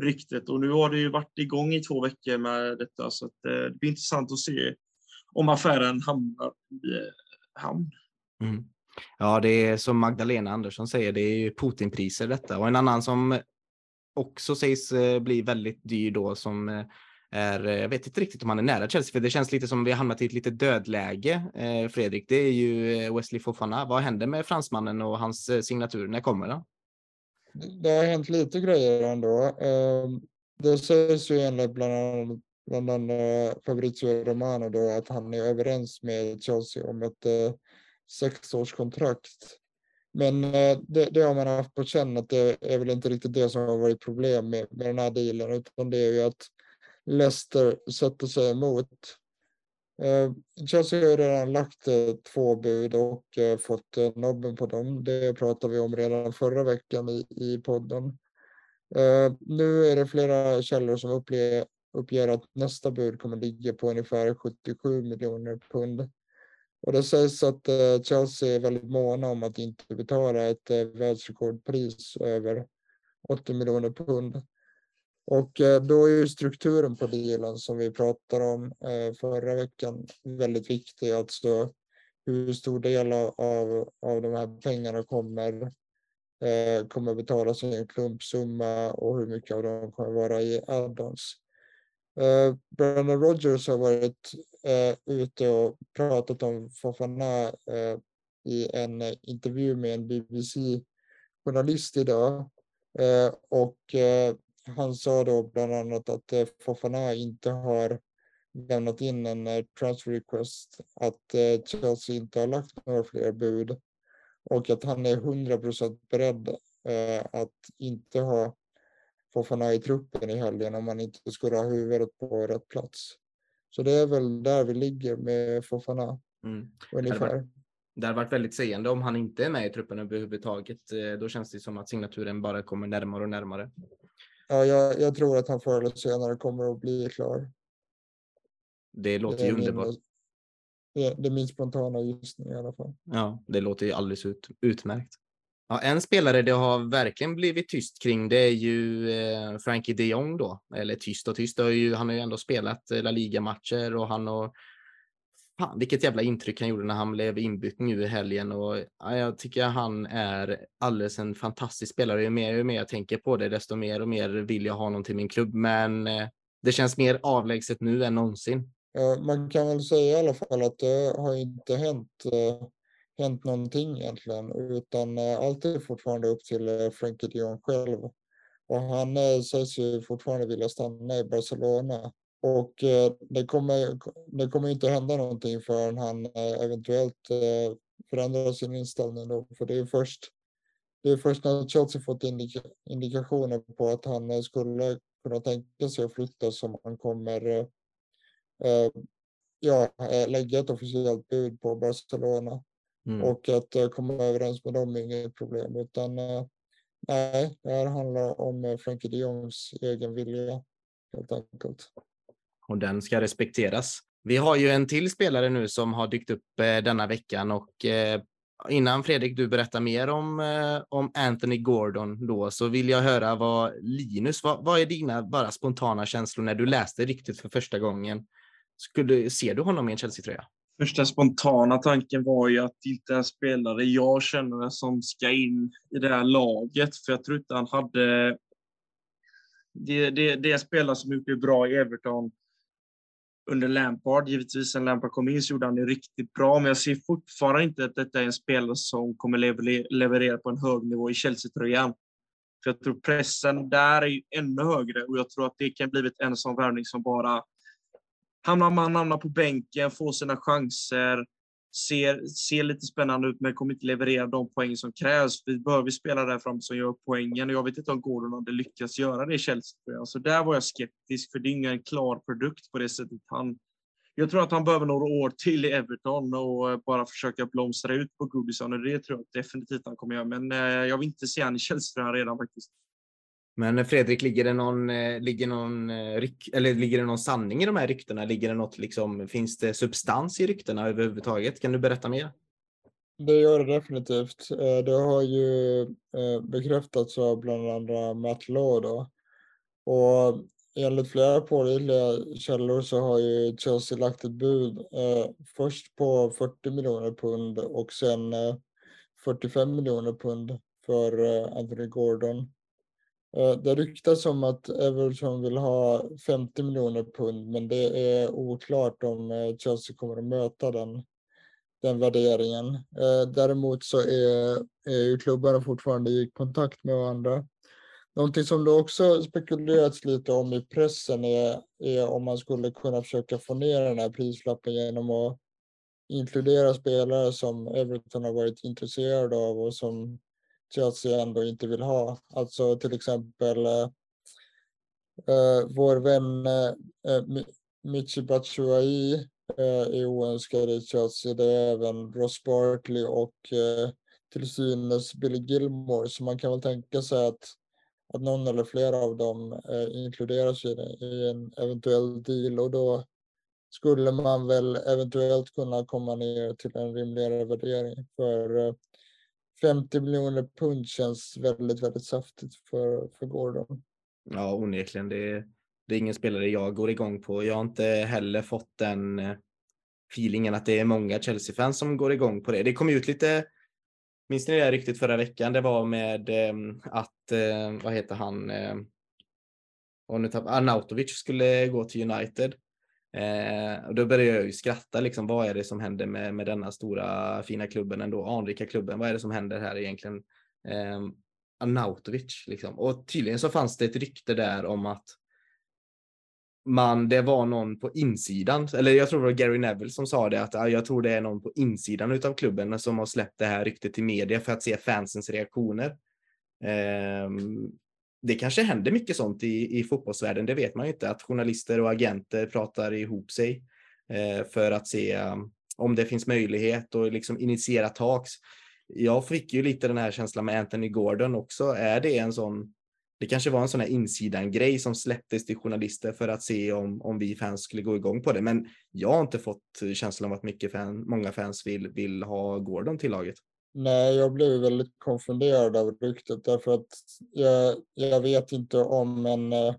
ryktet. Och nu har det ju varit igång i två veckor med detta. Så att, eh, det blir intressant att se om affären hamnar i eh, hamn. Mm. Ja, det är som Magdalena Andersson säger, det är ju Putinpriser detta. Och en annan som också sägs bli väldigt dyr då som är, eh, jag vet inte riktigt om han är nära Chelsea, för det känns lite som vi har hamnat i ett lite dödläge, eh, Fredrik. Det är ju eh, Wesley Fofana. Vad händer med fransmannen och hans eh, signatur? När kommer den? Det har hänt lite grejer ändå. Ehm, det sägs ju enligt bland annat, bland annat Fabrizio Romano då att han är överens med Chelsea om ett sexårskontrakt. Men det, det, har man haft på känn att det är väl inte riktigt det som har varit problem med, med den här dealen, utan det är ju att Leicester sätter sig emot. Eh, Chelsea har redan lagt eh, två bud och eh, fått nobben på dem. Det pratade vi om redan förra veckan i, i podden. Nu är det flera källor som uppger, uppger att nästa bud kommer ligga på ungefär 77 miljoner pund. Och det sägs att Chelsea är väldigt måna om att inte betala ett världsrekordpris över 80 miljoner pund. Och eh, då är ju strukturen på dealen som vi pratade om eh, förra veckan väldigt viktig. Alltså hur stor del av, av de här pengarna kommer, eh, kommer betalas i en klumpsumma och hur mycket av dem kommer vara i add-ons. Brandon Rogers har varit ute och pratat om Fofana i en intervju med en BBC-journalist idag. och han sa då bland annat att eh, Fofana inte har lämnat in en eh, transfer request, att eh, Chelsea inte har lagt några fler bud och att han är 100 procent beredd att inte ha Fofana i truppen i helgen om man inte skulle ha huvudet på rätt plats. Så det är väl där vi ligger med Fofana mm. ungefär. Det hade varit väldigt sägande om han inte är med i truppen överhuvudtaget. Då känns det som att signaturen bara kommer närmare och närmare. Ja, jag, jag tror att han förr eller senare kommer att bli klar. Det låter ju underbart. Det, det är min spontana gissning i alla fall. Ja, det låter ju alldeles ut, utmärkt. Ja, en spelare det har verkligen blivit tyst kring det är ju eh, Frankie de Jong då. Eller tyst och tyst, har ju, han har ju ändå spelat eh, La Liga-matcher och han har fan, vilket jävla intryck han gjorde när han blev inbytt nu i helgen och ja, jag tycker han är alldeles en fantastisk spelare. Ju mer, ju mer jag tänker på det, desto mer och mer vill jag ha honom till min klubb. Men eh, det känns mer avlägset nu än någonsin. Ja, man kan väl säga i alla fall att det har inte hänt, eh, hänt någonting egentligen, utan eh, allt är fortfarande upp till eh, Frenkie de Jong själv. Och han eh, sägs ju fortfarande vilja stanna i Barcelona. Och eh, det kommer, det kommer inte hända någonting förrän han eh, eventuellt eh, förändrar sin inställning. Då. För det är först, det är först när Chelsea fått indika, indikationer på att han skulle kunna tänka sig att flytta som han kommer ja, lägga ett officiellt bud på Barcelona. Mm. Och att komma överens med dem är inget problem. Utan nej, det här handlar om Frenkie de Jongs egen vilja helt enkelt och den ska respekteras. Vi har ju en till spelare nu som har dykt upp eh, denna veckan och eh, innan Fredrik, du berättar mer om, eh, om Anthony Gordon då, så vill jag höra vad Linus, vad, vad är dina bara spontana känslor när du läste riktigt för första gången? Skulle, ser du honom i en Chelsea-tröja? Första spontana tanken var ju att det inte är en spelare jag känner som ska in i det här laget, för jag tror inte han hade... Det, det, det är spelare som gjort det bra i Everton under Lampard. Givetvis sen Lampard kom in så gjorde han det riktigt bra, men jag ser fortfarande inte att detta är en spelare som kommer leverera på en hög nivå i Chelsea-tröjan. För jag tror pressen där är ännu högre och jag tror att det kan bli en sån värvning som bara hamnar man hamnar på bänken, får sina chanser, ser, ser lite spännande ut men kommer inte leverera de poäng som krävs. Vi behöver spela där fram som gör poängen och jag vet inte om Gordon hade lyckats göra det i Chelsea. Så där var jag skeptisk för det är ingen klar produkt på det sättet. Han, jag tror att han behöver några år till i Everton och eh, bara försöka blomstra ut på Goodison och det tror jag definitivt han kommer göra. Men eh, jag vill inte se han i Chelsea redan faktiskt. Men Fredrik, ligger det någon, eh, ligger någon, eh, eller ligger det någon sanning i de här ryktena? Ligger det något, liksom, finns det substans i ryktena överhuvudtaget? Kan du berätta mer? Det gör det definitivt. Eh, det har ju bekräftats av bland andra Matt Law då. Och enligt flera pålitliga källor så har ju Chelsea lagt ett bud först på 40 miljoner pund och sen 45 miljoner pund för Anthony Gordon. Eh, det ryktas om att Everton vill ha 50 miljoner pund, men det är oklart om eh, Chelsea kommer att möta den, den värderingen. Eh, däremot så är, är ju klubbarna fortfarande i kontakt med varandra. Någonting som det också spekulerats lite om i pressen är, är om man skulle kunna försöka få ner den här prislappen genom att inkludera spelare som Everton har varit intresserade av och som Chelsea ändå inte vill ha. Alltså till exempel eh, eh vår vän eh, eh Michi Batshuayi eh, är oönskad i Chelsea. Det är även Ross Barkley och eh, till synes Billy Gilmore. Så man kan väl tänka sig att, att någon eller flera av dem eh, inkluderas i, i en eventuell deal och då skulle man väl eventuellt kunna komma ner till en rimligare värdering. För eh, 50 miljoner pund känns väldigt, väldigt saftigt för, för Gordon. Ja, onekligen. Det är, det är ingen spelare jag går igång på. Jag har inte heller fått den eh, feelingen att det är många Chelsea-fans som går igång på det. Det kom ut lite, minns ni det riktigt förra veckan? Det var med ehm, att, eh, vad heter han, eh, och nu tapp, Arnautovic skulle gå till United. Eh, och då började jag ju skratta, liksom, vad är det som händer med, med denna stora fina klubben ändå, anrika klubben, vad är det som händer här egentligen? Eh, Anautovic, liksom. Och tydligen så fanns det ett rykte där om att man, det var någon på insidan, eller jag tror det var Gary Neville som sa det, att jag tror det är någon på insidan utav klubben som har släppt det här ryktet till media för att se fansens reaktioner. Um, det kanske händer mycket sånt i, i fotbollsvärlden, det vet man ju inte, att journalister och agenter pratar ihop sig eh, för att se um, om det finns möjlighet och liksom initiera talks. Jag fick ju lite den här känslan med Anthony Gordon också. Är det en sån, det kanske var en sån här insidan-grej som släpptes till journalister för att se om, om vi fans skulle gå igång på det. Men jag har inte fått känslan av att mycket fan, många fans vill, vill ha Gordon till laget. Nej, jag blev väldigt konfunderad av ryktet därför att jag, jag vet inte om en eh,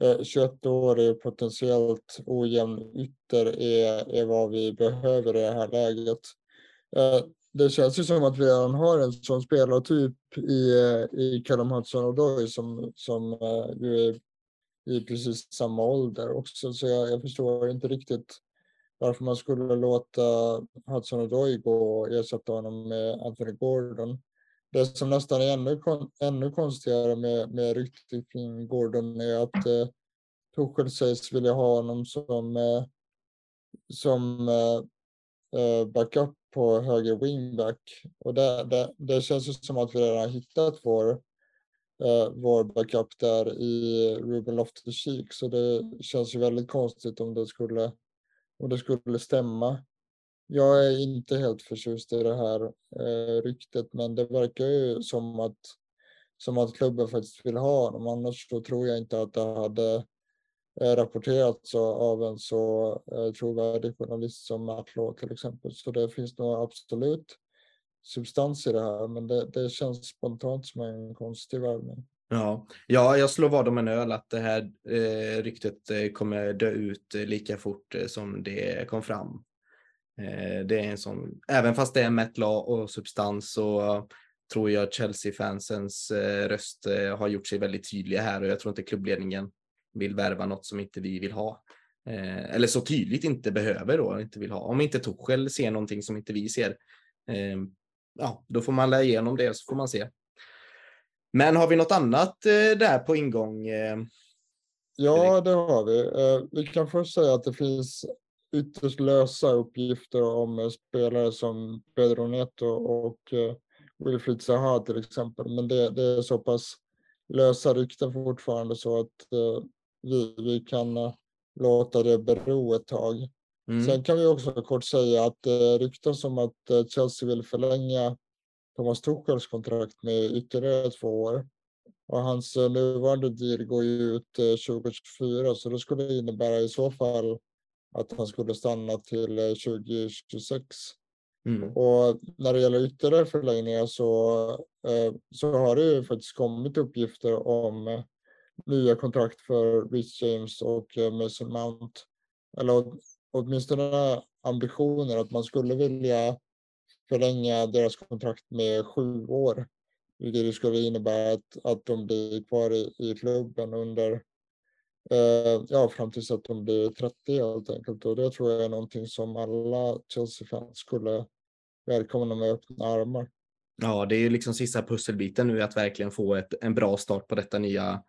21-årig potentiellt ojämn ytter är, är vad vi behöver i det här läget. Eh, det känns ju som att vi redan har en sån spelartyp i, i Callum Hudson-Odoi som, som eh, ju är i precis samma ålder också, så jag, jag förstår inte riktigt varför man skulle låta Hudson Odoi gå och ersätta honom med Anthony Gordon. Det som nästan är ännu, ännu konstigare med, med ryktet kring Gordon är att eh, Tuchel sägs vilja ha honom som, eh, som eh, eh backup på höger wingback. Och det, det, det känns som att vi redan har hittat vår, eh, vår backup där i Ruben Loftus-Cheek. Så det känns ju väldigt konstigt om det skulle och det skulle stämma. Jag är inte helt förtjust i det här eh, ryktet, men det verkar ju som att, som att klubben faktiskt vill ha honom. Annars så tror jag inte att det hade eh, rapporterats av en så eh, trovärdig journalist som Matt Law till exempel. Så det finns nog absolut substans i det här, men det, det känns spontant som en konstig värvning. Ja. ja, jag slår vad om en öl att det här eh, ryktet eh, kommer dö ut eh, lika fort eh, som det kom fram. Eh, det är en sån, även fast det är metla och substans så tror jag Chelsea-fansens eh, röst eh, har gjort sig väldigt tydliga här och jag tror inte klubbledningen vill värva något som inte vi vill ha. Eh, eller så tydligt inte behöver då, inte vill ha. Om inte Torshäll ser någonting som inte vi ser, ja, då får man lära igenom det så får man se. Men har vi något annat eh, där på ingång? Eh? Ja, det har vi. Eh, vi kan först säga att det finns ytterst lösa uppgifter om spelare som Pedro Neto och Wilfried Zaha till exempel. Men det, det, är så pass lösa rykten fortfarande så att vi, vi kan låta det bero ett tag. Mm. Sen kan vi också kort säga att det ryktas om att Chelsea vill förlänga Thomas Tuchels kontrakt med ytterligare två år. Och hans eh, nuvarande deal går ju ut 2024 eh, så det skulle innebära i så fall att han skulle stanna till 2026. Eh, mm. Och när det gäller ytterligare förlängningar så, så har det ju faktiskt kommit uppgifter om nya kontrakt för Rich James och Mason Mount. Eller åtminstone ambitioner att man skulle vilja förlänga deras kontrakt med sju år. Vilket skulle innebära att, att de blir kvar i, i klubben under eh, ja, fram tills att de blir 30 helt enkelt. Och det tror jag är någonting som alla Chelsea-fans skulle välkomna med öppna armar. Ja, det är ju liksom sista pusselbiten nu att verkligen få ett, en bra start på detta nya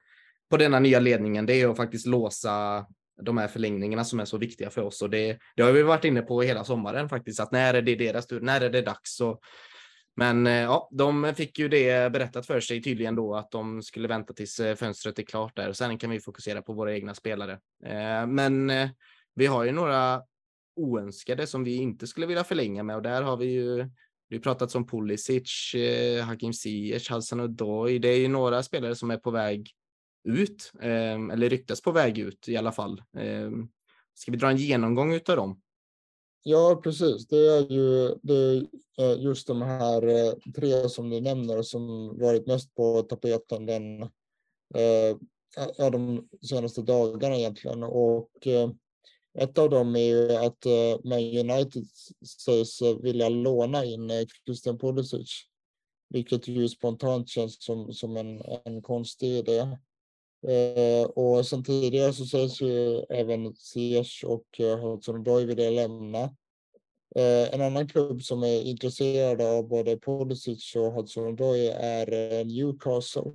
på denna nya ledningen. Det är att faktiskt låsa de här förlängningarna som är så viktiga för oss och det, det har vi varit inne på hela sommaren faktiskt att när är det deras tur? När är det dags? Och, men eh, ja, de fick ju det berättat för sig tydligen då att de skulle vänta tills eh, fönstret är klart där sen kan vi fokusera på våra egna spelare. Eh, men vi har ju några oönskade som vi inte skulle vilja förlänga med och där har vi ju vi pratat om Pulisic, Hakim Ziyech, Hassan Odoi. Det är ju några spelare som är på väg ut, ehm, eller ryktas på väg ut i alla fall. Ehm, ska vi dra en genomgång utav dem? Ja, precis. Det är ju det är eh, just de här eh, tre som du nämner som varit mest på tapeten den, eh, de senaste dagarna egentligen. Och eh, ett av dem är ju att eh, Man United sägs vilja låna in Christian Pulisic, vilket ju spontant känns som, som en, en konstig idé. Eh, och sen tidigare så sägs ju även Ziyech och eh, Hudson Odoi vilja lämna. Eh, en annan klubb som är intresserad av både Pulisic och Hudson Odoi är eh, Newcastle.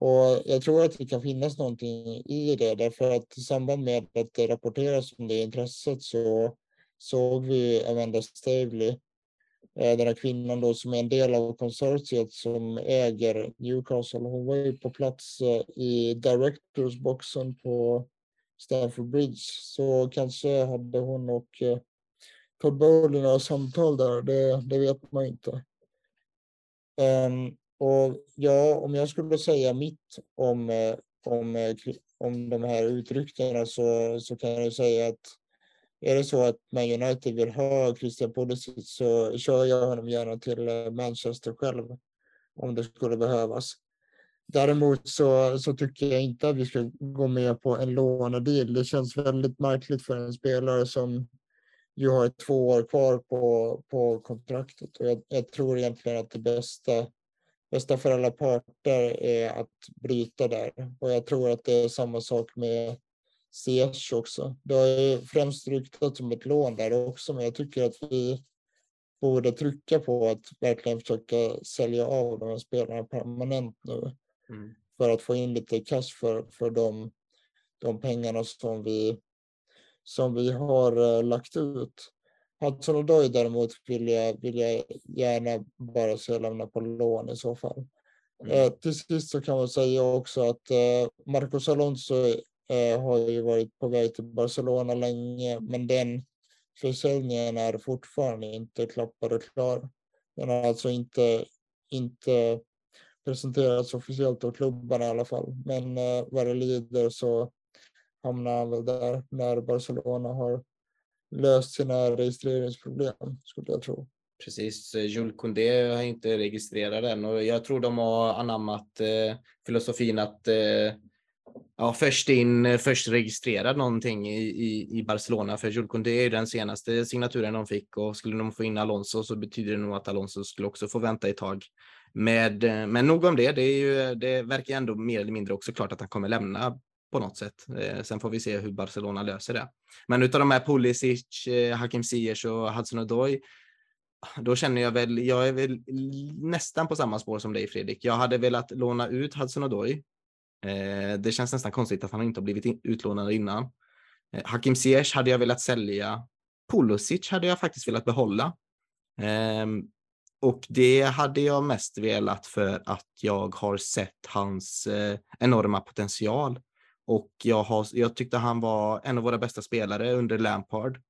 Och jag tror att det kan finnas någonting i det därför att i samband med att det rapporteras om det intresset så såg vi Amanda Stavely Eh, den här kvinnan då som är en del av konsortiet som äger Newcastle. Hon var ju på plats eh, i Directors-boxen på Stamford Bridge. Så kanske hade hon och eh, Todd Bowley några samtal där, det, det vet man inte. Um, och ja, om jag skulle säga mitt om, om, om de här utryckningarna så, så kan jag säga att är det så att Man United vill ha Christian Pulisic så kör jag honom gärna till eh, Manchester själv om det skulle behövas. Däremot så, så tycker jag inte att vi ska gå med på en lånedeal. Det känns väldigt märkligt för en spelare som ju har två år kvar på, på kontraktet. Och jag, jag tror egentligen att det bästa, bästa för alla parter är att bryta där. Och jag tror att det är samma sak med Ziyech också. Det har ju främst ryktats som ett lån där också, men jag tycker att vi borde trycka på att verkligen försöka sälja av de här spelarna permanent nu. Mm. För att få in lite cash för, för de, de pengarna som vi, som vi har uh, lagt ut. Hudson Odoi däremot vill jag, vill jag gärna bara se lämna på lån i så fall. Mm. Uh, till sist så kan man säga också att uh, Marcos Alonso eh, Eh, har ju varit på väg till Barcelona länge, men den försäljningen är fortfarande inte klappad och klar. Den har alltså inte, inte presenterats officiellt av klubbarna i alla fall, men eh, vad det lider så hamnar han väl där när Barcelona har löst sina registreringsproblem, skulle jag tro. Precis, Jules Koundé är inte registrerad än och jag tror de har anammat eh, filosofin att eh, ja, först in, eh, först registrerad någonting i, i, i Barcelona för Jules Koundé är den senaste signaturen de fick och skulle de få in Alonso så betyder det nog att Alonso skulle också få vänta ett tag. Med, eh, men nog om det, det, är ju, det verkar ändå mer eller mindre också klart att han kommer lämna på något sätt. Eh, sen får vi se hur Barcelona löser det. Men utav de här Pulisic, eh, Hakim Ziyech och Hudson Odoi då känner jag väl, jag är väl nästan på samma spår som dig Fredrik. Jag hade velat låna ut Hudson Odoi. Eh, det känns nästan konstigt att han inte har blivit utlånad innan. Eh, Hakim Ziyech hade jag velat sälja. Pulisic hade jag faktiskt velat behålla. Eh, och det hade jag mest velat för att jag har sett hans eh, enorma potential. Och jag, har, jag tyckte han var en av våra bästa spelare under Lampard.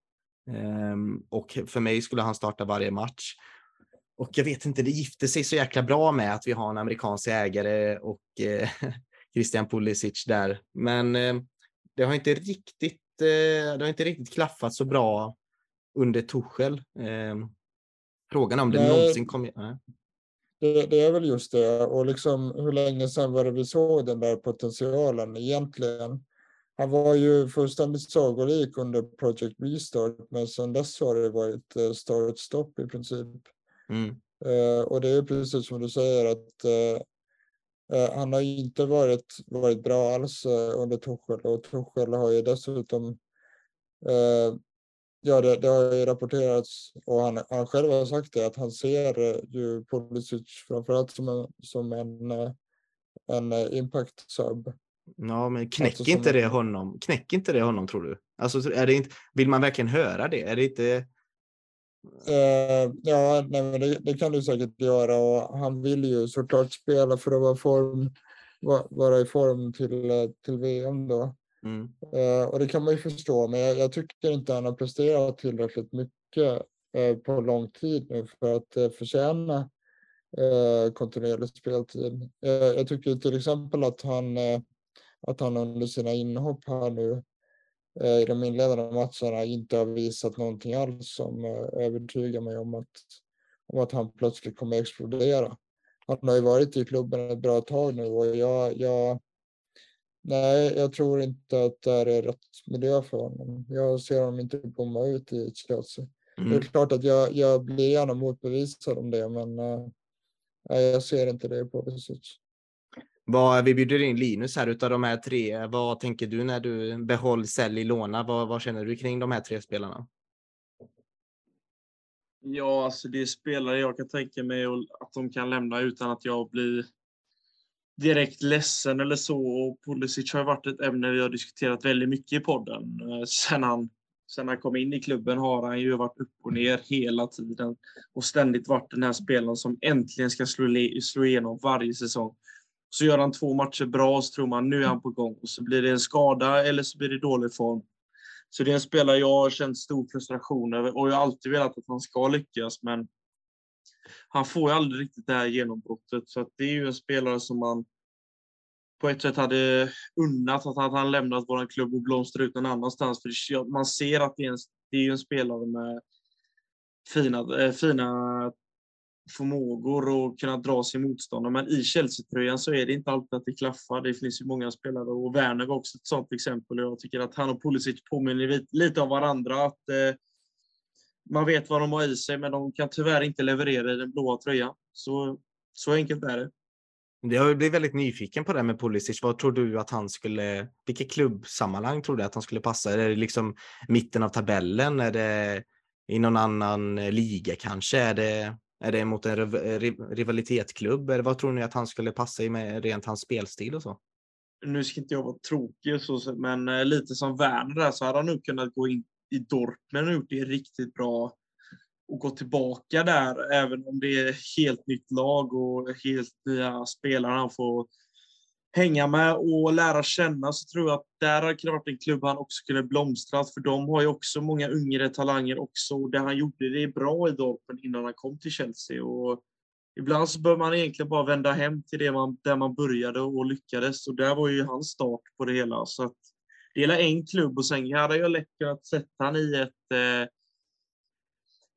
Um, och för mig skulle han starta varje match. Och jag vet inte, det gifte sig så jäkla bra med att vi har en amerikansk ägare och eh, Christian Pulisic där. Men eh, det har inte riktigt, eh, det har inte riktigt klaffat så bra under Tuchel. Ehm, frågan om det Nej. någonsin kommer... Nej. Det, det, är väl just det. Och liksom, hur länge sedan var det vi såg den där potentialen egentligen? Han var ju fullständigt sagolik under Project Restart, men sedan dess har det varit eh, start stopp i princip. Mm. Uh, och det är precis som du säger att uh, han har inte varit, varit bra alls under Tuchel och Tuchel har ju dessutom Ja, det, det, har ju rapporterats och han, han själv har sagt det att han ser ju Pulisic framförallt som en, som en, en impact sub. Ja, men knäcker alltså, inte det honom? Knäcker inte det honom tror du? Alltså, är det inte, vill man verkligen höra det? Är det inte? Uh, ja, nej, det, det, kan du säkert göra och han vill ju såklart spela för att vara, form, vara i form till, till VM då. Mm. Uh, och det kan man ju förstå, men jag, jag, tycker inte han har presterat tillräckligt mycket uh, på lång tid nu för att uh, förtjäna kontinuerlig speltid. jag tycker till exempel att han att han under sina inhopp här nu eh, i de inledande matcherna inte har visat någonting alls som eh, övertygar mig om att, om att han plötsligt kommer explodera. Han har ju varit i klubben ett bra tag nu och jag, jag Nej, jag tror inte att det är rätt miljö för honom. Jag ser honom inte bomma ut i Chelsea. Mm. Det är klart att jag, jag blir gärna motbevisad om det, men äh, jag ser inte det på Pulisic. Vad, vi bjuder in Linus här utav de här tre. Vad tänker du när du behåll, sälj, låna? Vad, vad känner du kring de här tre spelarna? Ja, alltså det är spelare jag kan tänka mig att de kan lämna utan att jag blir direkt ledsen eller så. Och Pulisic har varit ett ämne vi har diskuterat väldigt mycket i podden. Eh, sen han, sen han kom in i klubben har han ju varit upp och ner hela tiden och ständigt varit den här spelaren som äntligen ska slå, slå igenom varje säsong. Så gör han två matcher bra och så tror man nu är han på gång. Och så blir det en skada eller så blir det dålig form. Så det är en spelare jag har känt stor frustration över och jag har alltid velat att han ska lyckas. Men han får ju aldrig riktigt det här genombrottet. Så det är ju en spelare som man på ett sätt hade unnat att han lämnat vår klubb och blomstrat ut någon annanstans. För man ser att det är en, det är en spelare med fina, eh, fina förmågor och kunna dra sin motståndare. Men i Chelsea-tröjan så är det inte alltid att det klaffar. Det finns ju många spelare och Werner var också ett sådant exempel. Jag tycker att han och Pulisic påminner lite av varandra. Att, eh, man vet vad de har i sig, men de kan tyvärr inte leverera i den blåa tröjan. Så, så enkelt är det. Jag blir väldigt nyfiken på det här med Pulisic. Vad tror du att han skulle, vilket klubbsammanhang tror du att han skulle passa? Är det liksom mitten av tabellen? Är det i någon annan liga kanske? Är det är det mot en eh, rivalitetsklubb? Eller vad tror ni att han skulle passa i med rent hans spelstil och så? Nu ska inte jag vara tråkig, så, men eh, lite som Werner där så hade han nog kunnat gå in i Dortmund och gjort det riktigt bra och gå tillbaka där, även om det är helt nytt lag och helt nya spelare han får hänga med och lära känna så tror jag att där hade det varit en klubb han också kunde blomstra. För de har ju också många yngre talanger också. Och det han gjorde det är bra i Dorpen innan han kom till Chelsea. Och ibland så bör man egentligen bara vända hem till det man, där man började och lyckades. Och där var ju hans start på det hela. Så att det är en klubb och sen hade jag lätt kunnat sätta han i ett eh,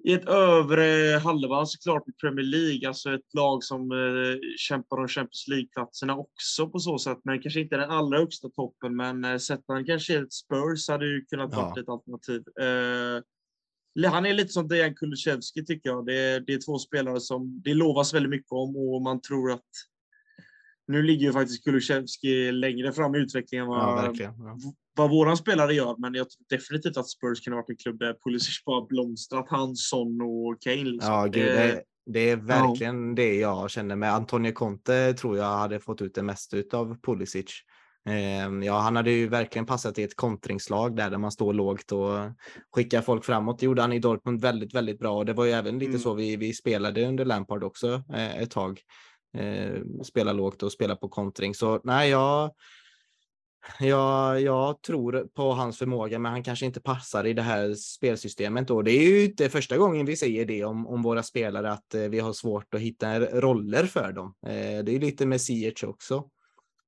i ett övre halva såklart i Premier League, alltså ett lag som eh, kämpar om Champions League-platserna också på så sätt, men kanske inte den allra högsta toppen, men eh, sätter han kanske ett Spurs hade ju kunnat ja. vara ett alternativ. Eh, han är lite som Dejan Kulusevski tycker jag. Det, det, är två spelare som det lovas väldigt mycket om och man tror att nu ligger ju faktiskt Kulusevski längre fram i utvecklingen vad, ja, ja. vad våran spelare gör, men jag tror definitivt att Spurs kunde varit en klubb där Pulisic bara blomstrat. Han, Son och Kane. Liksom. Ja, gud, det, det, är verkligen ja. det jag känner med Antonio Conte. tror jag hade fått ut det mesta av Pulisic. Ehm, ja, han hade ju verkligen passat i ett kontringslag där, där man står lågt och skickar folk framåt. Det gjorde han i Dortmund väldigt, väldigt bra och det var ju även lite mm. så vi, vi spelade under Lampard också eh, ett tag eh, spela lågt och spela på kontring. Så nej, jag, jag, jag tror på hans förmåga, men han kanske inte passar i det här spelsystemet. Och det är ju inte första gången vi säger det om, om våra spelare, att eh, vi har svårt att hitta roller för dem. Eh, det är lite med Ziyech också.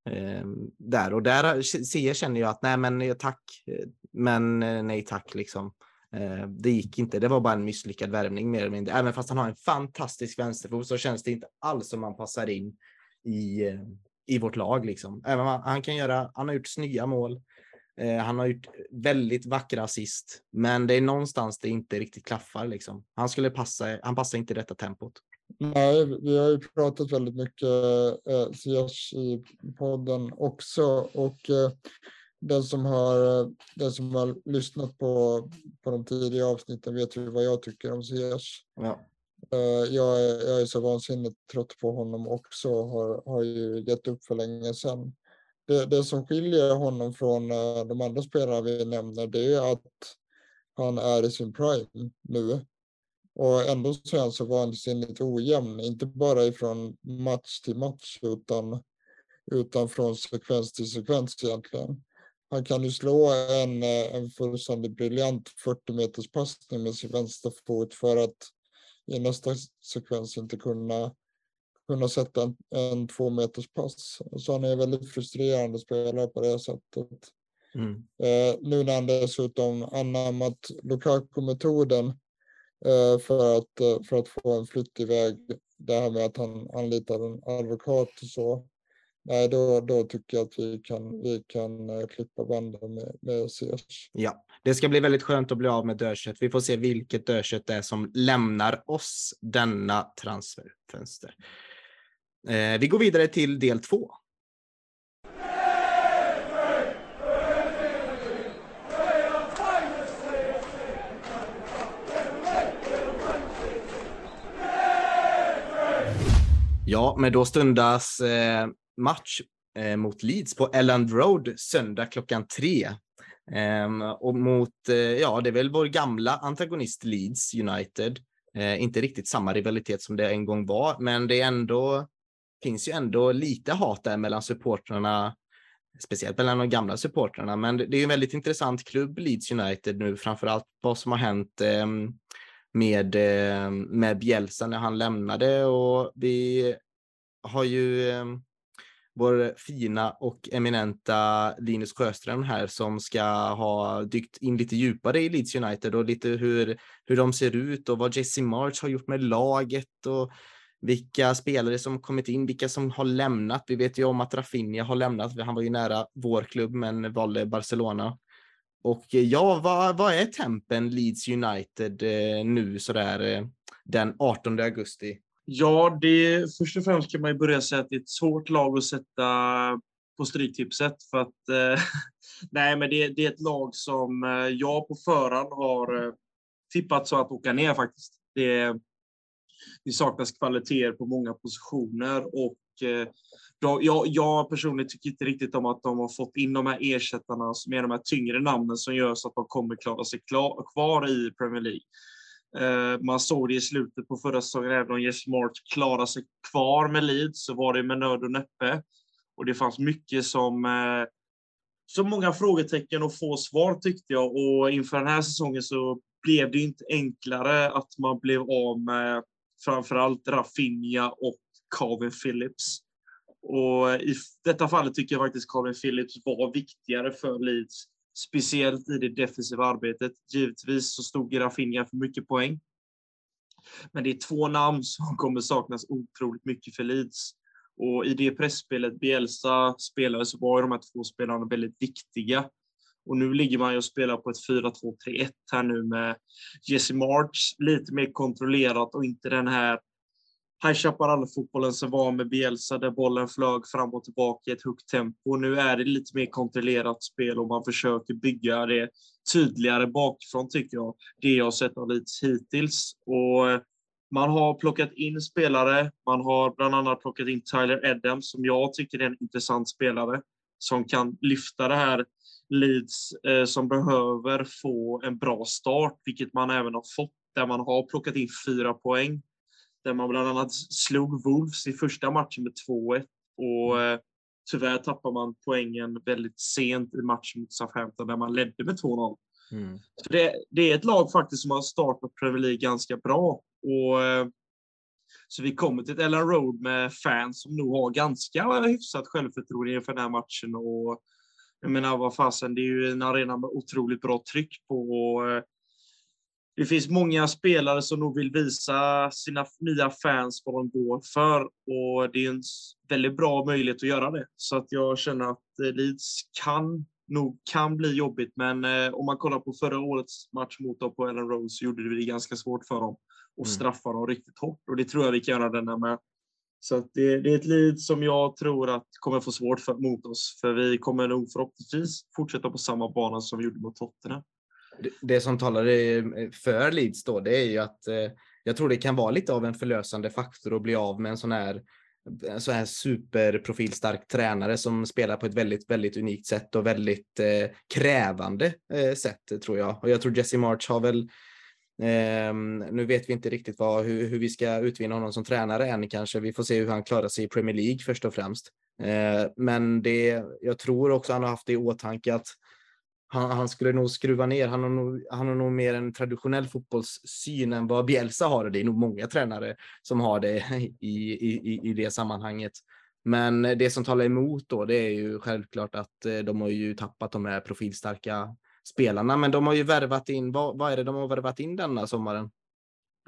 Eh, där och där Ziyech känner jag att nej, men eh, tack, eh, men eh, nej tack liksom. Eh, det gick inte. Det var bara en misslyckad värvning mer eller mindre. Även fast han har en fantastisk vänsterfot så känns det inte alls som han passar in i, eh, i vårt lag. Liksom. Även han, han kan göra, han har gjort snygga mål. Eh, han har gjort väldigt vackra assist, men det är någonstans det inte riktigt klaffar. Liksom. Han skulle passa, han passar inte i detta tempot. Nej, vi har ju pratat väldigt mycket eh, i podden också och eh, den som har, den som har lyssnat på, på de tidiga avsnitten vet ju vad jag tycker om Ziyech. Ja. Eh, jag, är, jag är så vansinnigt trött på honom också och har, har ju gett upp för länge sedan. Det, det som skiljer honom från eh, de andra spelarna vi nämner det är att han är i sin prime nu. Och ändå så är han så vansinnigt ojämn, inte bara ifrån match till match utan, utan från sekvens till sekvens egentligen han kan ju slå en, eh, en fullständigt briljant 40 meters passning med sin vänsterfot för att i nästa sekvens inte kunna, kunna sätta en, en två meters pass. Så han är väldigt frustrerande spelare på det sättet. Mm. Eh, nu när han dessutom anammat Lukaku-metoden eh, för, att, eh, för att få en flytt iväg, det här med att han anlitar en advokat och så, nej, då, då tycker jag att vi kan, vi kan eh, klippa banden med, med Ziyech. Ja, det ska bli väldigt skönt att bli av med dödkött. Vi får se vilket dödkött det är som lämnar oss denna transferfönster. Eh, vi går vidare till del två. Ja, men då stundas eh, match eh, mot Leeds på Elland Road söndag klockan tre. Ehm, och mot, eh, ja, det är väl vår gamla antagonist Leeds United. Eh, inte riktigt samma rivalitet som det en gång var, men det är ändå, finns ju ändå lite hat där mellan supportrarna, speciellt mellan de gamla supportrarna. Men det, är ju en väldigt intressant klubb, Leeds United nu, framför allt vad som har hänt ehm, med, ehm, med Bjälsa när han lämnade och vi har ju vår fina och eminenta Linus Sjöström här som ska ha dykt in lite djupare i Leeds United och lite hur, hur de ser ut och vad Jesse March har gjort med laget och vilka spelare som kommit in, vilka som har lämnat. Vi vet ju om att Rafinha har lämnat. Han var ju nära vår klubb men valde Barcelona. Och eh, ja, vad, vad är tempen Leeds United eh, nu sådär eh, den 18 augusti? Ja, det, först och främst kan man ju börja säga att det är ett svårt lag att sätta på Stryktipset. För att, eh, nej, men det, det, är ett lag som eh, jag på förhand har eh, tippat så att åka ner faktiskt. Det, det saknas kvaliteter på många positioner och eh, då, jag, jag personligen tycker inte riktigt om att de har fått in de här ersättarna som är de här tyngre namnen som gör så att de kommer klara sig klar, kvar i Premier League. Eh, man såg det i slutet på förra säsongen, även om Jess March klarade sig kvar med Leeds så var det med nöd och näppe. Och det fanns mycket som eh, så många frågetecken och få svar tyckte jag och inför den här säsongen så blev det inte enklare att man blev av med framförallt Rafinha och Calvin Phillips. Och i detta fallet tycker jag faktiskt Calvin Phillips var viktigare för Leeds speciellt i det defensiva arbetet. Givetvis så stod Rafinha för mycket poäng. Men det är två namn som kommer saknas otroligt mycket för Leeds. Och i det pressspelet Bielsa spelade så var de här två spelarna väldigt viktiga. Och nu ligger man ju och spelar på ett 4-2-3-1 här nu med Jesse March lite mer kontrollerat och inte den här High Chaparral-fotbollen som var med Bielsa där bollen flög fram och tillbaka i ett högt tempo. Nu är det lite mer kontrollerat spel och man försöker bygga det tydligare bakifrån tycker jag. Det jag har sett av Leeds hittills. Och man har plockat in spelare. Man har bland annat plockat in Tyler Adams som jag tycker är en intressant spelare som kan lyfta det här Leeds eh, som behöver få en bra start, vilket man även har fått där man har plockat in fyra poäng. Där man bland annat slog Wolves i första matchen med 2-1 och eh, tyvärr tappar man poängen väldigt sent i matchen mot Southampton där man ledde med 2-0. Mm. Så det, det, är ett lag faktiskt som har startat Premier League ganska bra. Och, eh, så vi kommer till ett Ellen Road med fans som nog har ganska hyfsat självförtroende inför den här matchen. Och jag menar, vad fasen, det är ju en arena med otroligt bra tryck på. Och, eh, det finns många spelare som nog vill visa sina nya fans vad de går för och det är en väldigt bra möjlighet att göra det. Så att jag känner att eh, Leeds kan nog kan bli jobbigt, men eh, om man kollar på förra årets match mot dem på Ellen Rose så gjorde det ganska svårt för dem och mm. straffa dem riktigt hårt och det tror jag vi kan göra denna med. Så det, det är ett Leeds som jag tror att kommer få svårt för, mot oss, för vi kommer nog förhoppningsvis fortsätta på samma bana som vi gjorde mot Tottenham det som talar eh, för Leeds då, det är ju att eh, jag tror det kan vara lite av en förlösande faktor att bli av med en sån här så här superprofilstark tränare som spelar på ett väldigt, väldigt unikt sätt och väldigt eh, krävande eh, sätt tror jag. Och jag tror Jesse March har väl eh, nu vet vi inte riktigt vad, hur, hur, vi ska utvinna honom som tränare än kanske. Vi får se hur han klarar sig i Premier League först och främst. Eh, men det, jag tror också han har haft det i åtanke att han, han, skulle nog skruva ner. Han har nog, han har nog mer en traditionell fotbollssyn än vad Bielsa har. Det är nog många tränare som har det i, i, i det sammanhanget. Men det som talar emot då, det är ju självklart att eh, de har ju tappat de här profilstarka spelarna, men de har ju värvat in. Vad, vad är det de har värvat in denna sommaren?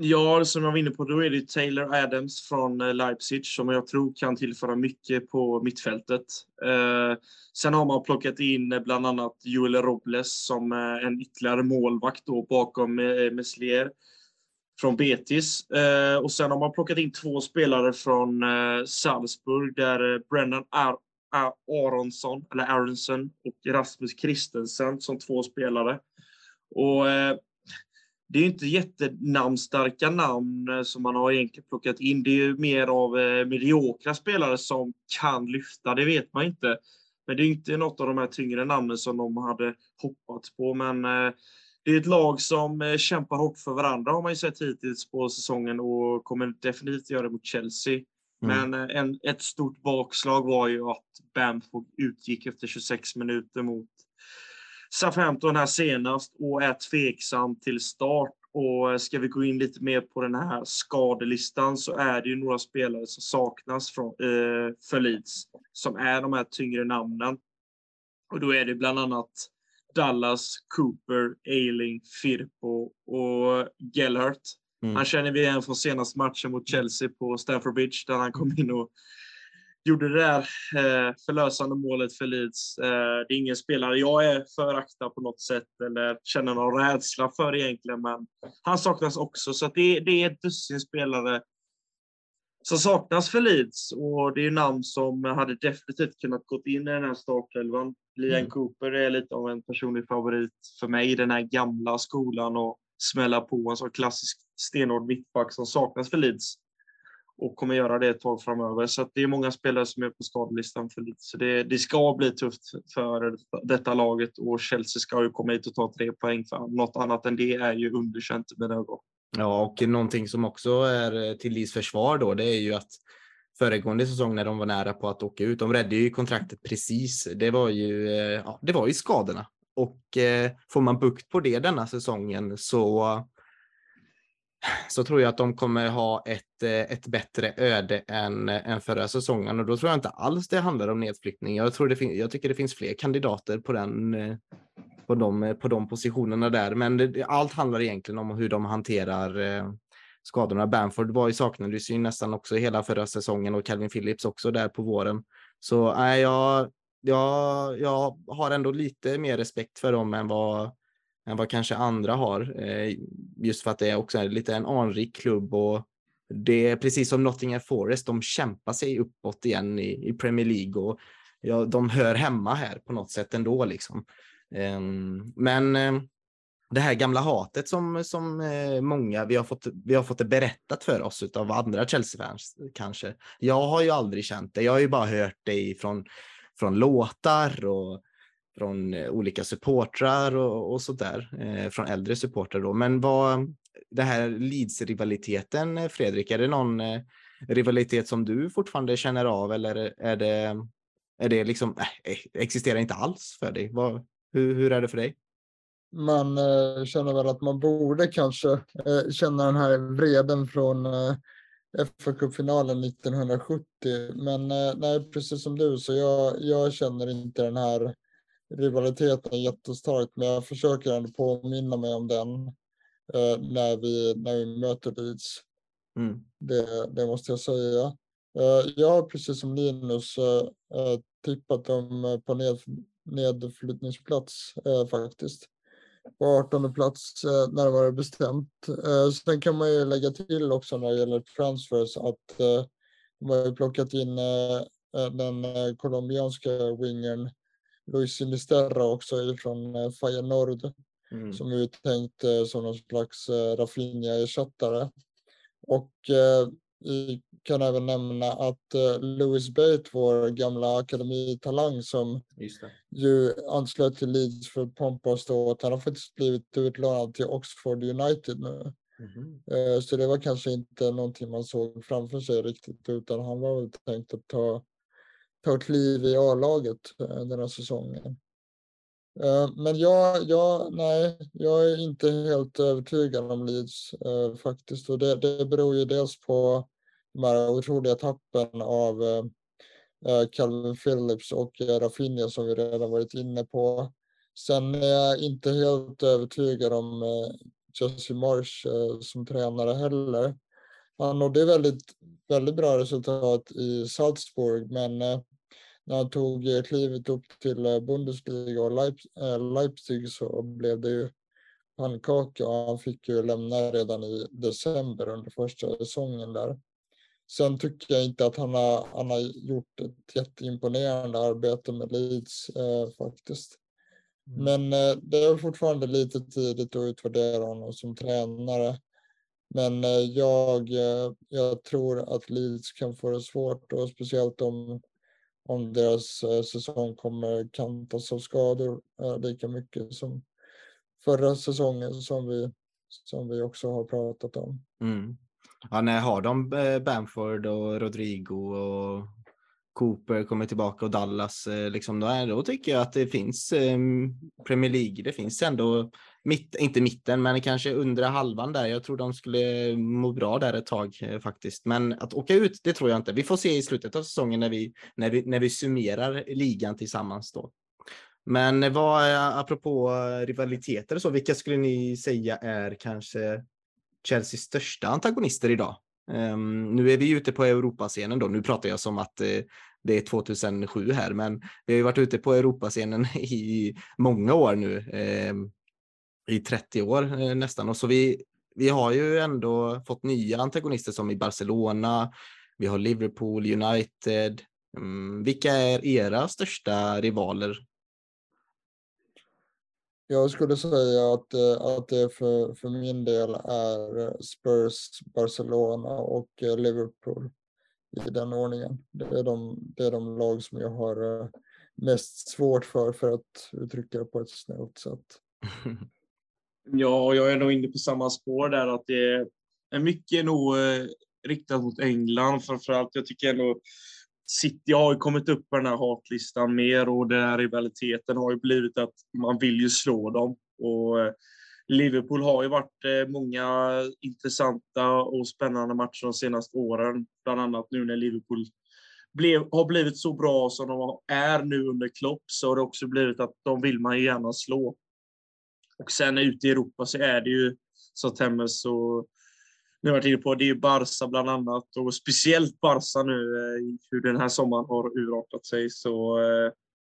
Ja, som jag var inne på, då är det Taylor Adams från eh, Leipzig som jag tror kan tillföra mycket på mittfältet. Eh, sen har man plockat in eh, bland annat Joel Robles som eh, en ytterligare målvakt då bakom eh, Meslier från Betis. Eh, och sen har man plockat in två spelare från eh, Salzburg där Brennan Ar Ar Aronsson, eller Aronson och Rasmus Christensen som två spelare. Och det är inte jättenamnstarka namn eh, som man har egentligen plockat in. Det är mer av eh, mediokra spelare som kan lyfta, det vet man inte. Men det är inte något av de här tyngre namnen som de hade hoppats på. Men eh, det är ett lag som eh, kämpar hårt för varandra har man ju sett hittills på säsongen och kommer definitivt göra det mot Chelsea. Mm. Men en, ett stort bakslag var ju att Bamford utgick efter 26 minuter mot Southampton här senast och är tveksam till start. Och ska vi gå in lite mer på den här skadelistan så är det ju några spelare som saknas från, eh, för Leeds, som är de här tyngre namnen. Och då är det bland annat Dallas, Cooper, Ailing, Firpo och Gellhurt. Mm. Han känner vi igen från senaste matchen mot Chelsea på Stamford Bridge där han kom in och gjorde det där eh, förlösande målet för Leeds. Eh, det är ingen spelare jag är föraktar på något sätt eller känner någon rädsla för egentligen, men han saknas också. Så det, det är ett dussin spelare som saknas för Leeds och det är namn som hade definitivt kunnat gått in i den här startelvan. Liam mm. Cooper är lite av en personlig favorit för mig i den här gamla skolan och smälla på en sån klassisk stenhård mittback som saknas för Leeds och kommer göra det ett tag framöver. Så det är många spelare som är på skadelistan för lite. Så det, det, ska bli tufft för detta laget och Chelsea ska ju komma hit och ta tre poäng. För något annat än det är ju underkänt med ögon. Ja, och någonting som också är till Lis försvar då, det är ju att föregående säsong när de var nära på att åka ut, de räddade ju kontraktet precis. Det var ju, eh, ja, det var ju skadorna och eh, får man bukt på det denna säsongen så så tror jag att de kommer ha ett, eh, ett bättre öde än, eh, än förra säsongen och då tror jag inte alls det handlar om nedflyttning. Jag, tror det fin- jag tycker det finns fler kandidater på, den, eh, på, de, på de positionerna där, men det, allt handlar egentligen om hur de hanterar skadorna. Bamford var ju saknades ju nästan också hela förra säsongen och Calvin Phillips också där på våren. Så äh, jag, jag, jag har ändå lite mer respekt för dem än vad, än vad kanske andra har. Eh, just för att det är också lite en anrik klubb och det är precis som Nottingham Forest, de kämpar sig uppåt igen i, i Premier League och ja, de hör hemma här på något sätt ändå liksom. Ehm, men eh, det här gamla hatet som, som eh, många, vi har, fått, vi har fått det berättat för oss av andra Chelsea-fans kanske. Jag har ju aldrig känt det, jag har ju bara hört det från, från låtar och från eh, olika supportrar och, och sådär, eh, från äldre supportrar då. Men vad, det här Leeds-rivaliteten, eh, Fredrik, är det någon eh, rivalitet som du fortfarande känner av eller är det är det liksom, äh, existerar inte alls för dig? Vad, hur, hur är det för dig? Man eh, känner väl att man borde kanske eh, känna den här vreden från eh, fa kuppfinalen 1970. Men eh, nej, precis som du, så jag, jag känner inte den här rivaliteten jättestarkt, men jag försöker ändå påminna mig om den eh, när, vi, när vi möter Leeds. Mm. Det, det måste jag säga. Eh, jag har precis som Linus tippat dem eh, på ned, nedflyttningsplats eh, faktiskt. På 18 plats eh, närmare bestämt. Eh, sen kan man ju lägga till också när det gäller transfers att eh, de har plockat in eh, eh, den eh, colombianska wingern Luis Sinisterra också ifrån eh, Feyenoord. Mm. Som är tänkt eh, som någon slags eh, Rafinha-ersättare. Och vi kan även nämna att Louis Bate, vår gamla akademitalang som ju anslöt till Leeds för pompa och ståt, han har faktiskt blivit utlånad till Oxford United nu. Mm -hmm. så det var kanske inte någonting man såg framför sig riktigt, utan han var väl tänkt att ta, ta kliv i A-laget eh, den här säsongen. Eh, men jag, jag, nej, jag är inte helt övertygad om Leeds eh, faktiskt. Och det, det beror ju dels på de här otroliga tappen av Calvin Phillips och Rafinha som vi redan varit inne på. Sen är jag inte helt övertygad om Jesse Marsh som tränare heller. Han nådde väldigt, väldigt bra resultat i Salzburg, men när han tog klivet upp till Bundesliga och Leipzig så blev det ju pannkaka och han fick ju lämna redan i december under första säsongen där. Sen tycker jag inte att han har, han har gjort ett jätteimponerande arbete med Leeds eh, faktiskt. Mm. Men eh, det är fortfarande lite tidigt att utvärdera honom som tränare. Men eh, jag, eh, jag tror att Leeds kan få det svårt och speciellt om, om deras eh, säsong kommer kantas av skador lika mycket som förra säsongen som vi, som vi också har pratat om. Mm. Ja, när har de Bamford och Rodrigo och Cooper kommer tillbaka och Dallas, liksom, då, då tycker jag att det finns eh, Premier League. Det finns ändå, mitt, inte mitten, men kanske undre halvan där. Jag tror de skulle må bra där ett tag eh, faktiskt. Men att åka ut, det tror jag inte. Vi får se i slutet av säsongen när vi, när vi, när vi summerar ligan tillsammans då. Men vad, eh, apropå eh, rivaliteter så, vilka skulle ni säga är kanske Chelseas största antagonister idag. Um, nu är vi ute på Europascenen då. Nu pratar jag som att uh, det är 2007 här, men vi har ju varit ute på Europascenen i många år nu. Um, i 30 år uh, nästan. Och så vi, vi har ju ändå fått nya antagonister som i Barcelona. Vi har Liverpool, United. Um, vilka är era största rivaler jag skulle säga att, eh, att det för, för min del är Spurs, Barcelona och eh, Liverpool i den ordningen. Det är de, det är de lag som jag har eh, mest svårt för, för att uttrycka det på ett snällt sätt. Ja, jag är nog inne på samma spår där, att det är mycket nog eh, riktat mot England framförallt. Jag tycker ändå City har ju kommit upp på den här hatlistan mer och den här rivaliteten har ju blivit att man vill ju slå dem. Och eh, Liverpool har ju varit eh, många intressanta och spännande matcher de senaste åren. Bland annat nu när Liverpool blev, har blivit så bra som de är nu under Klopp så har det också blivit att de vill man ju gärna slå. Och sen ute i Europa så är det ju som Temmes och ni har varit inne på, det är ju Barca bland annat och speciellt Barca nu eh, hur den här sommaren har urartat sig. Så eh,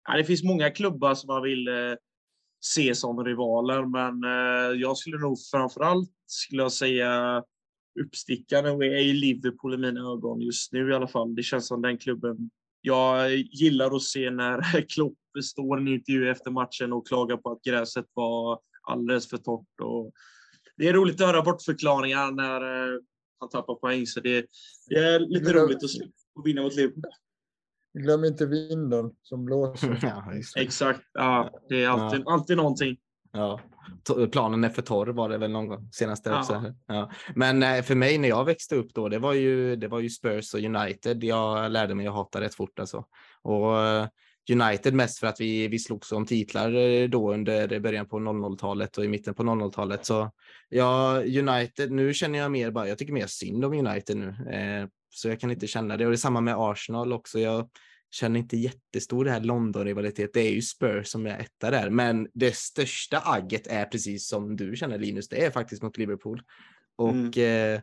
ja, det finns många klubbar som man vill eh, se som rivaler, men jag skulle nog framförallt skulle jag säga uppstickande är ju Liverpool i mina ögon just nu i alla fall. Det känns som den klubben jag gillar att se när Klopp står i en intervju efter matchen och klagar på att gräset var alldeles för torrt. Och det är roligt att höra bortförklaringar när eh, han tappar poäng, så det, det är lite glöm, roligt att, vinna mot Liverpool. Glöm inte vinden som blåser. ja, Exakt, ja, det är alltid, ja. alltid någonting. Ja, planen är för torr var det väl någon gång senaste ja. också. Ja. Men eh, för mig när jag växte upp då, det var ju, det var ju Spurs och United. Jag lärde mig att hata rätt fort alltså. Och eh, United mest för att vi, vi slogs om titlar eh, då under början på 00-talet och i mitten på 00-talet. Så ja, United, nu känner jag mer bara, jag tycker mer synd om United nu. Eh, så jag kan inte känna det. Och det är samma med Arsenal också. Jag känner inte jättestor det här London-rivalitet. Det är ju Spurs som är etta där. Men det största agget är precis som du känner Linus, det är faktiskt mot Liverpool. Och mm. eh,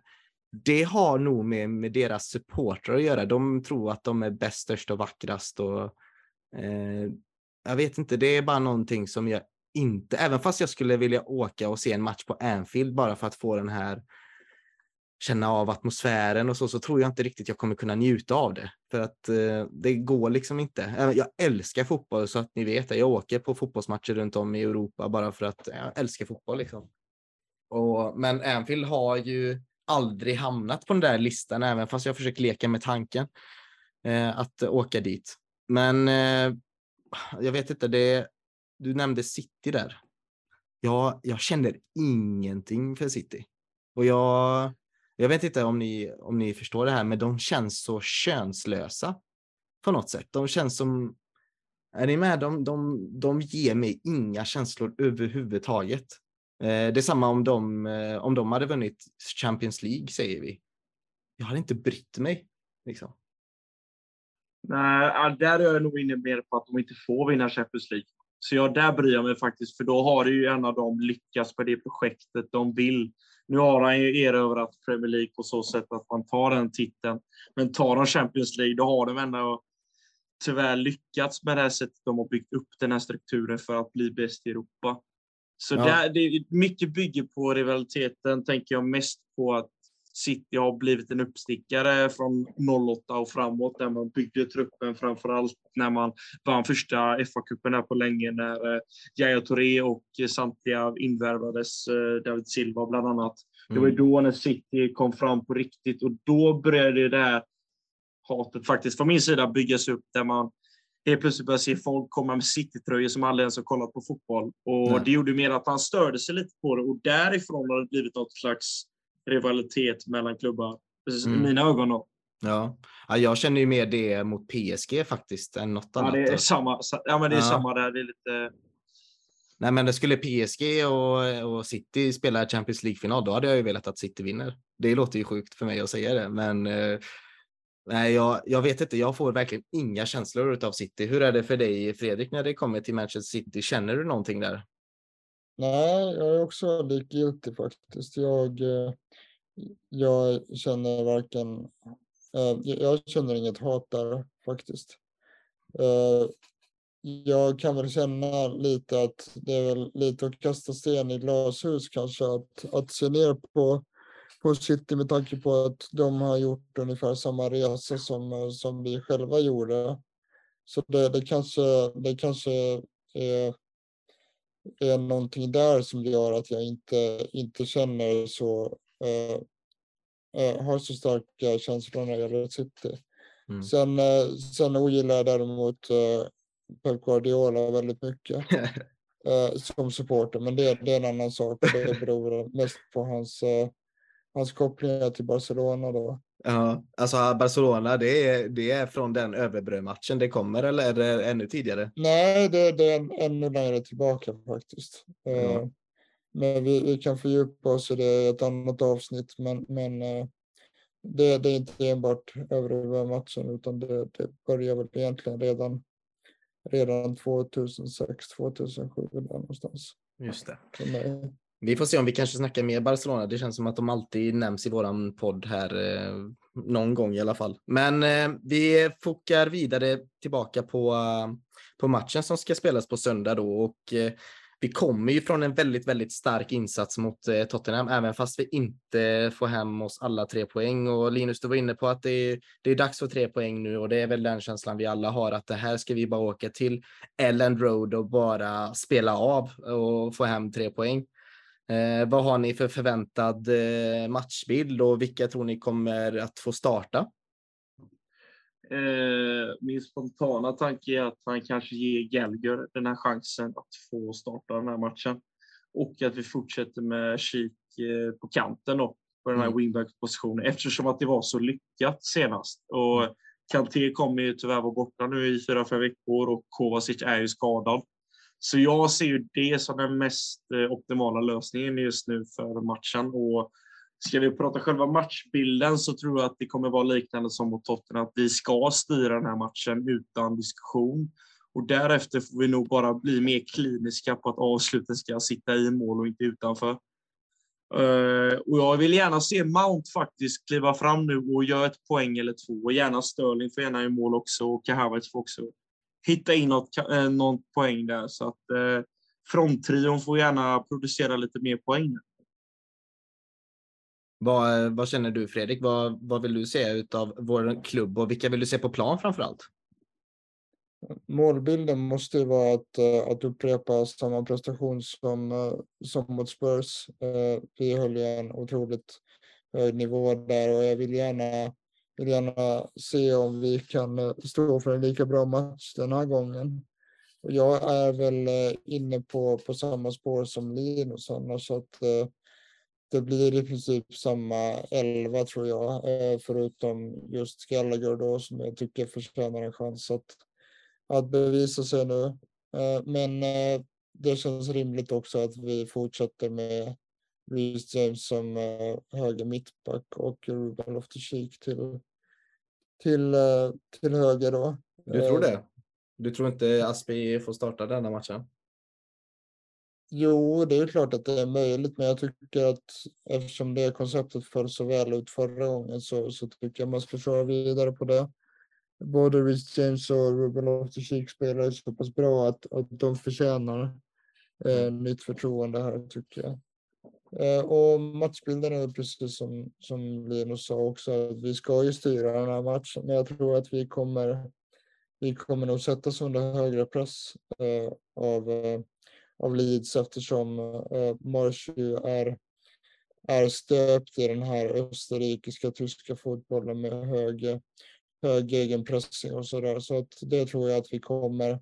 det har nog med, med deras supportrar att göra. De tror att de är bäst, störst och vackrast och Eh, jag vet inte, det är bara någonting som jag inte, även fast jag skulle vilja åka och se en match på Anfield bara för att få den här känna av atmosfären och så, så tror jag inte riktigt jag kommer kunna njuta av det. För att eh, det går liksom inte. Jag älskar fotboll så att ni vet det. Jag åker på fotbollsmatcher runt om i Europa bara för att jag älskar fotboll. Liksom. Och, men Anfield har ju aldrig hamnat på den där listan, även fast jag försöker leka med tanken eh, att åka dit. Men eh, jag vet inte, det, du nämnde City där. Ja, jag känner ingenting för City. Och jag, jag vet inte om ni, om ni förstår det här, men de känns så könslösa på något sätt. De känns som, är ni med? De, de, de ger mig inga känslor överhuvudtaget. Eh, det är samma om de, eh, om de hade vunnit Champions League, säger vi. Jag hade inte brytt mig. Liksom. Nej, där är jag nog inne mer på att de inte får vinna Champions League. Så jag, där bryr jag mig faktiskt, för då har ju en av dem lyckats med det projektet de vill. Nu har han ju erövrat Premier League på så sätt att man tar den titeln. Men tar de Champions League, då har de ändå tyvärr lyckats med det här sättet de har byggt upp den här strukturen för att bli bäst i Europa. Så ja. där, det, mycket bygger på rivaliteten, tänker jag mest på att City har blivit en uppstickare från 08 och framåt där man byggde truppen framför allt när man vann första FA-cupen på länge när eh, Yahya Touré och Santiago invärvades, eh, David Silva bland annat. Det var mm. då när City kom fram på riktigt och då började det här hatet faktiskt från min sida byggas upp där man helt plötsligt började se folk komma med City-tröjor som aldrig ens har kollat på fotboll. Och Nej. det gjorde mer att han störde sig lite på det och därifrån har det blivit något slags rivalitet mellan klubbar. Mm. I mina ögon då. Ja. ja, jag känner ju mer det mot PSG faktiskt än något annat. Ja, det är, samma, ja, men det är ja. samma där. Det är lite... Nej, men det skulle PSG och, och City spela Champions League-final, då hade jag ju velat att City vinner. Det låter ju sjukt för mig att säga det, men eh, nej, jag, jag vet inte. Jag får verkligen inga känslor av City. Hur är det för dig, Fredrik, när det kommer till Manchester City? Känner du någonting där? Nej, jag är också likgiltig faktiskt. Jag, eh, jag känner varken... Eh, jag känner inget hat där faktiskt. Eh, jag kan väl känna lite att det är väl lite att kasta sten i glashus kanske att, att se ner på, på City med tanke på att de har gjort ungefär samma resa som, som vi själva gjorde. Så det, det kanske, det kanske är är någonting där som gör att jag inte, inte känner så, eh, eh, har så starka känslor när det gäller City. Mm. Sen, eh, sen ogillar jag däremot eh, Pep Guardiola väldigt mycket eh, som supporter, men det, det är en annan sak. Det beror mest på hans, eh, hans kopplingar till Barcelona då. Ja, alltså Barcelona, det är, det är från den överbrödmatchen det kommer eller är det ännu tidigare? Nej, det, det är ännu längre tillbaka faktiskt. Eh, men vi, vi kan fördjupa oss i det i ett annat avsnitt, men, men eh, det, det är inte enbart överbrödmatchen utan det, det börjar väl egentligen redan, redan 2006, 2007 där någonstans. Just det. Vi får se om vi kanske snackar mer Barcelona. Det känns som att de alltid nämns i våran podd här eh, någon gång i alla fall. Men eh, vi fokar vidare tillbaka på, eh, på matchen som ska spelas på söndag då och eh, vi kommer ju från en väldigt, väldigt stark insats mot eh, Tottenham, även fast vi inte får hem oss alla tre poäng. Och Linus, du var inne på att det är, det är dags för tre poäng nu och det är väl den känslan vi alla har att det här ska vi bara åka till Ellen Road och bara spela av och få hem tre poäng. Eh, vad har ni för förväntad eh, matchbild och vilka tror ni kommer att få starta? Eh, min spontana tanke är att han kanske ger Gallagher den här chansen att få starta den här matchen. Och att vi fortsätter med Kik eh, på kanten då, på den här mm. wingback-positionen eftersom att det var så lyckat senast. Och mm. Kanté kommer ju tyvärr vara borta nu i fyra, fem veckor och Kovacic är ju skadad. Så jag ser ju det som den mest eh, optimala lösningen just nu för matchen. Och ska vi prata själva matchbilden så tror jag att det kommer vara liknande som mot Tottenham, att vi ska styra den här matchen utan diskussion. Och därefter får vi nog bara bli mer kliniska på att avsluten ska sitta i mål och inte utanför. Eh, och jag vill gärna se Mount faktiskt kliva fram nu och göra ett poäng eller två. Och gärna Sterling får gärna i mål också och Kahavertz får också hitta in något, eh, någon poäng där. Så att eh, fronttrion får gärna producera lite mer poäng. Vad, vad känner du Fredrik? Vad, vad vill du se av vår klubb och vilka vill du se på plan framför allt? Målbilden måste ju vara att, eh, att upprepa samma prestation som, som mot Spurs. Vi höll ju en otroligt hög nivå där och jag vill gärna vill gärna se om vi kan eh, stå för en lika bra match den här gången. Och jag är väl eh, inne på, på samma spår som Linus annars, så att eh, det blir i princip samma elva tror jag, förutom just Gallagher då som jag tycker förtjänar en chans att, att bevisa sig nu. Men det känns rimligt också att vi fortsätter med Reece James som höger mittback och Ruben Loftus-Cheek till, till, eh, till höger då. Du tror det? Du tror inte Aspi får starta denna matchen? Jo, det är klart att det är möjligt, men jag tycker att eftersom det konceptet föll så väl ut förra gången så, så tycker jag man ska köra vidare på det. Både Rhys James och Ruben Loftus-Cheek spelar så pass bra att, att de förtjänar eh, mm. nytt förtroende här tycker jag. Eh, och matchbilden är precis som, som Linus sa också, att vi ska ju styra den här matchen, men jag tror att vi kommer, vi kommer nog sättas under högre press eh, av, eh, av Leeds eftersom eh, Marsch ju är, är stöpt i den här österrikiska tyska fotbollen med hög, hög egenpressing och så där. Så att det tror jag att vi kommer,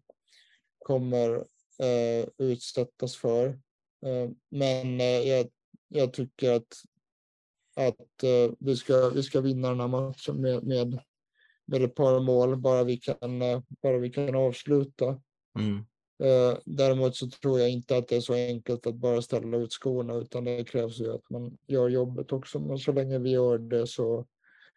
kommer eh, utsättas för. Eh, men eh, jag jag tycker att, att uh, vi, ska, vi ska vinna den här matchen med, med, med ett par mål, bara vi kan, uh, bara vi kan avsluta. Mm. Uh, däremot så tror jag inte att det är så enkelt att bara ställa ut skorna, utan det krävs ju att man gör jobbet också. Men så länge vi gör det så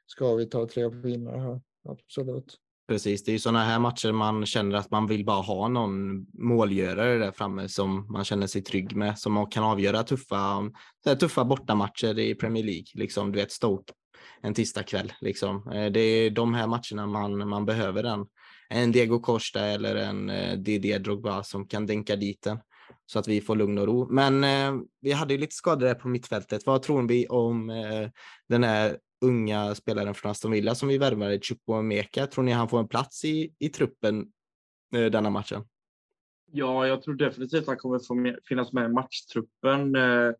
ska vi ta tre pinnar här, absolut. Precis, det är ju sådana här matcher man känner att man vill bara ha någon målgörare där framme som man känner sig trygg med, som kan avgöra tuffa, tuffa bortamatcher i Premier League. Liksom, du vet Stoke en tisdagkväll. Liksom. Eh, det är de här matcherna man, man behöver den. En Diego Costa eller en eh, Didier Drogba som kan dänka dit den så att vi får lugn och ro. Men eh, vi hade ju lite skador där på mittfältet. Vad tror vi om eh, den här unga spelaren från Aston Villa som vi värvade, Chukwuemeka. Tror ni han får en plats i, i truppen eh, denna matchen? Ja, jag tror definitivt att han kommer få med, finnas med i matchtruppen eh,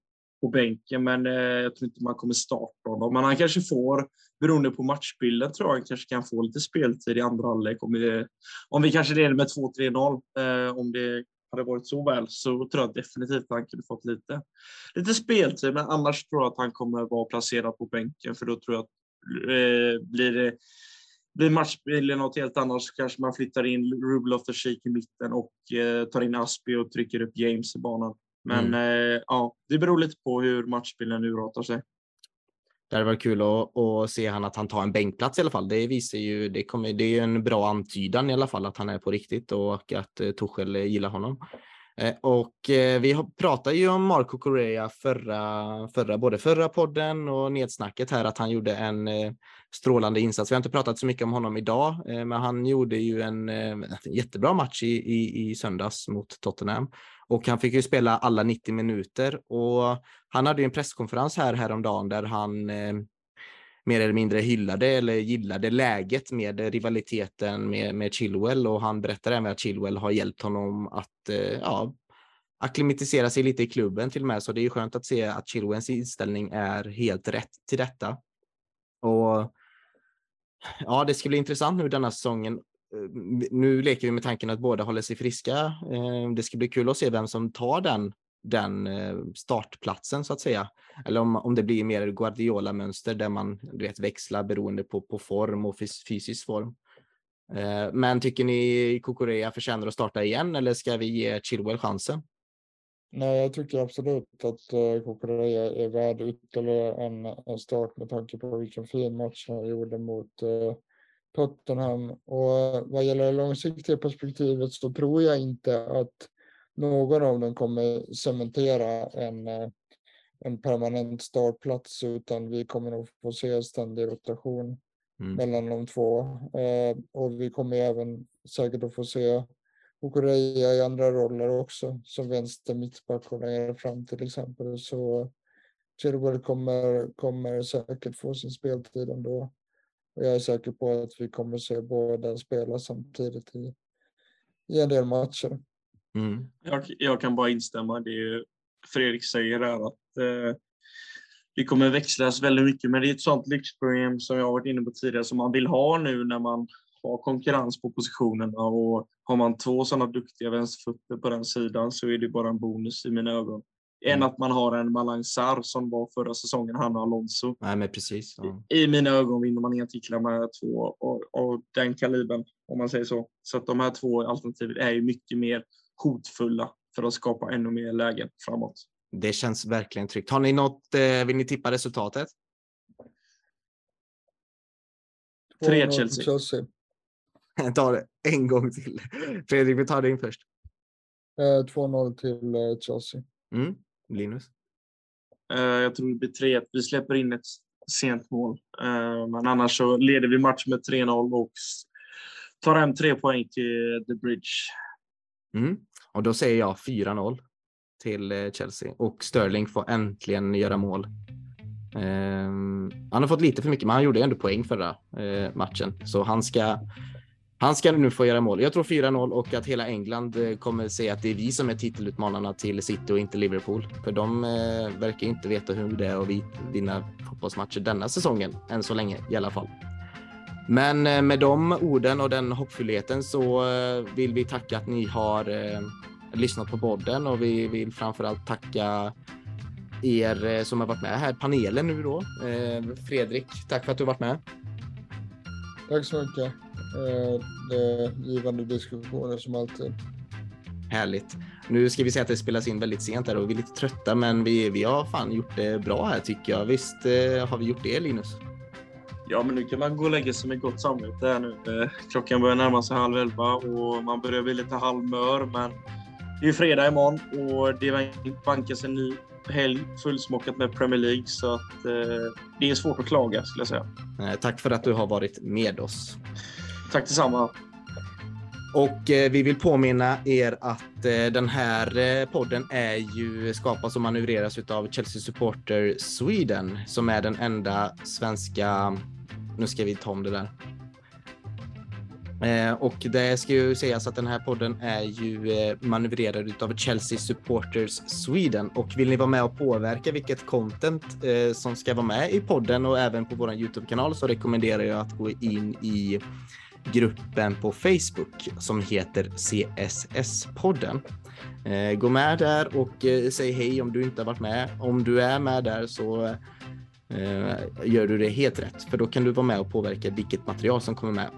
på bänken, men eh, jag tror inte man kommer starta honom. Men han kanske får, beroende på matchbilden, tror jag han kanske kan få lite speltid i andra halvlek om, vi, om vi kanske leder med 2-3-0. Eh, om det hade varit så väl så tror jag definitivt att han kunde fått lite, lite speltid. Men annars tror jag att han kommer vara placerad på bänken för då tror jag att eh, blir det blir matchbilden något helt annat så kanske man flyttar in Ruble of the Shake i mitten och eh, tar in Aspi och trycker upp James i banan. Men mm. eh, ja, det beror lite på hur matchbilden urartar sig. Det hade varit kul att, att se han att han tar en bänkplats i alla fall. Det visar ju, det, kommer, det är en bra antydan i alla fall att han är på riktigt och att Torshäll Tuchel gillar honom. Eh, och eh, vi pratade ju om Marco Correa förra, förra, både förra podden och nedsnacket här, att han gjorde en strålande insats. Vi har inte pratat så mycket om honom idag, men han gjorde ju en, en jättebra match i, i, i söndags mot Tottenham. Och han fick ju spela alla 90 minuter och han hade ju en presskonferens här häromdagen där han eh, mer eller mindre hyllade eller gillade läget med rivaliteten med, med Chilwell och han berättade även att Chilwell har hjälpt honom att eh, ja, akklimatisera sig lite i klubben till och med. Så det är skönt att se att Chilwells inställning är helt rätt till detta. Och ja, det ska bli intressant nu denna säsongen. Eh, nu leker vi med tanken att båda håller sig friska. Eh, det ska bli kul att se vem som tar den den eh, startplatsen så att säga. Eller om, om det blir mer Guardiola-mönster där man du vet, växlar beroende på, på form och fys fysisk form. Men tycker ni Kokorea förtjänar att starta igen eller ska vi ge Chilwell chansen? Nej, jag tycker absolut att Kokorea är värd ytterligare en, en start med tanke på vilken fin match han gjorde mot uh, Tottenham. Och vad gäller det långsiktiga perspektivet så tror jag inte att någon av dem kommer cementera en, eh, en permanent startplats utan vi kommer nog få se ständig rotation mm. mellan de två. Eh, och vi kommer även säkert att få se Okoreia i andra roller också, som vänster mittback och längre fram till exempel. Så Chilwell kommer, kommer säkert få sin speltid ändå. Och jag är säker på att vi kommer se båda spela samtidigt i, i en del matcher. Mm. Jag, jag, kan bara instämma i det Fredrik säger här att eh, det kommer växlas väldigt mycket, men det är ett sånt lyxprogram som jag varit inne på tidigare som man vill ha nu när man har konkurrens på positionerna och har man två sådana duktiga vänsterfötter på den sidan så är det bara en bonus i mina ögon. Mm. Än att man har en Malang Sarr som var förra säsongen, han och Alonso. Nej, men precis. Ja. I, I, mina ögon vinner man inga titlar med två av den kalibern, om man säger så. Så att de här två alternativen är ju mycket mer hotfulla för att skapa ännu mer lägen framåt. Det känns verkligen tryggt. Har ni något, eh, vill ni tippa resultatet? 3 Chelsea. Chelsea. ta det en gång till. Fredrik, vi tar din först. 2-0 eh, till eh, Chelsea. Mm. Linus? Jag tror det blir 3 Vi släpper in ett sent mål. Men annars så leder vi match med 3-0 och tar hem tre poäng till The Bridge. Mm. Och då säger jag 4-0 till eh, Chelsea och Sterling får äntligen göra mål. Um, han har fått lite för mycket, men han gjorde ändå poäng förra uh, matchen, så han ska han ska nu få göra mål. Jag tror 4-0 och att hela England eh, kommer säga att det är vi som är titelutmanarna till City och inte Liverpool. För de eh, verkar inte veta hur det är att vinna fotbollsmatcher denna säsongen, än så länge i alla fall. Men eh, med de orden och den hoppfullheten så eh, vill vi tacka att ni har eh, lyssnat på podden och vi vill framförallt tacka er eh, som har varit med här, panelen nu då. Eh, Fredrik, tack för att du har varit med. Tack så mycket. Det är givande diskussioner som alltid. Härligt. Nu ska vi säga att det spelas in väldigt sent här och vi är lite trötta, men vi, vi har fan gjort det bra här tycker jag. Visst har vi gjort det Linus? Ja, men nu kan man gå och lägga sig med gott samvete här nu. Eh, klockan börjar närma sig halv elva och man börjar bli lite halvmör, men det är fredag imorgon och det bankas en ny helg fullsmockat med Premier League så att eh, det är svårt att klaga skulle jag säga. Eh, tack för att du har varit med oss. Tack detsamma. Och eh, vi vill påminna er att eh, den här eh, podden är ju skapas och manövreras av Chelsea Supporter Sweden som är den enda svenska nu ska vi ta om det där. Eh, och det ska ju sägas att den här podden är ju eh, manövrerad av Chelsea Supporters Sweden och vill ni vara med och påverka vilket content eh, som ska vara med i podden och även på vår Youtube-kanal så rekommenderar jag att gå in i gruppen på Facebook som heter CSS-podden. Eh, gå med där och eh, säg hej om du inte har varit med. Om du är med där så eh, gör du det helt rätt, för då kan du vara med och påverka vilket material som kommer med.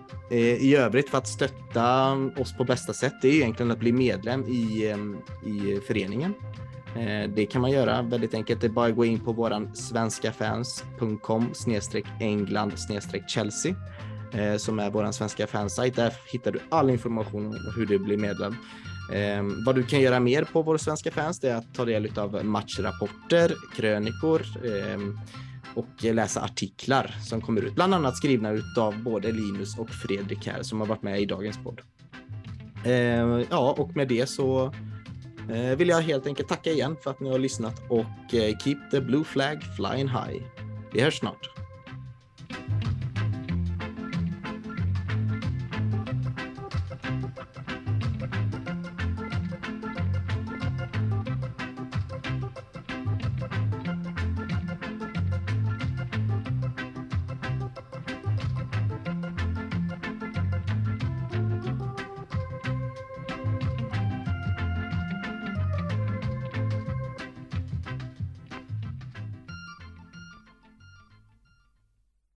I övrigt för att stötta oss på bästa sätt, det är egentligen att bli medlem i, i föreningen. Det kan man göra väldigt enkelt. Det är bara att gå in på våran svenskafans.com England Chelsea Eh, som är vår svenska fansajt. Där hittar du all information om hur du blir medlem. Eh, vad du kan göra mer på vår svenska fans det är att ta del av matchrapporter, krönikor eh, och läsa artiklar som kommer ut, bland annat skrivna av både Linus och Fredrik här som har varit med i dagens podd. Eh, ja, och med det så eh, vill jag helt enkelt tacka igen för att ni har lyssnat och eh, keep the blue flag flying high. Vi hörs snart.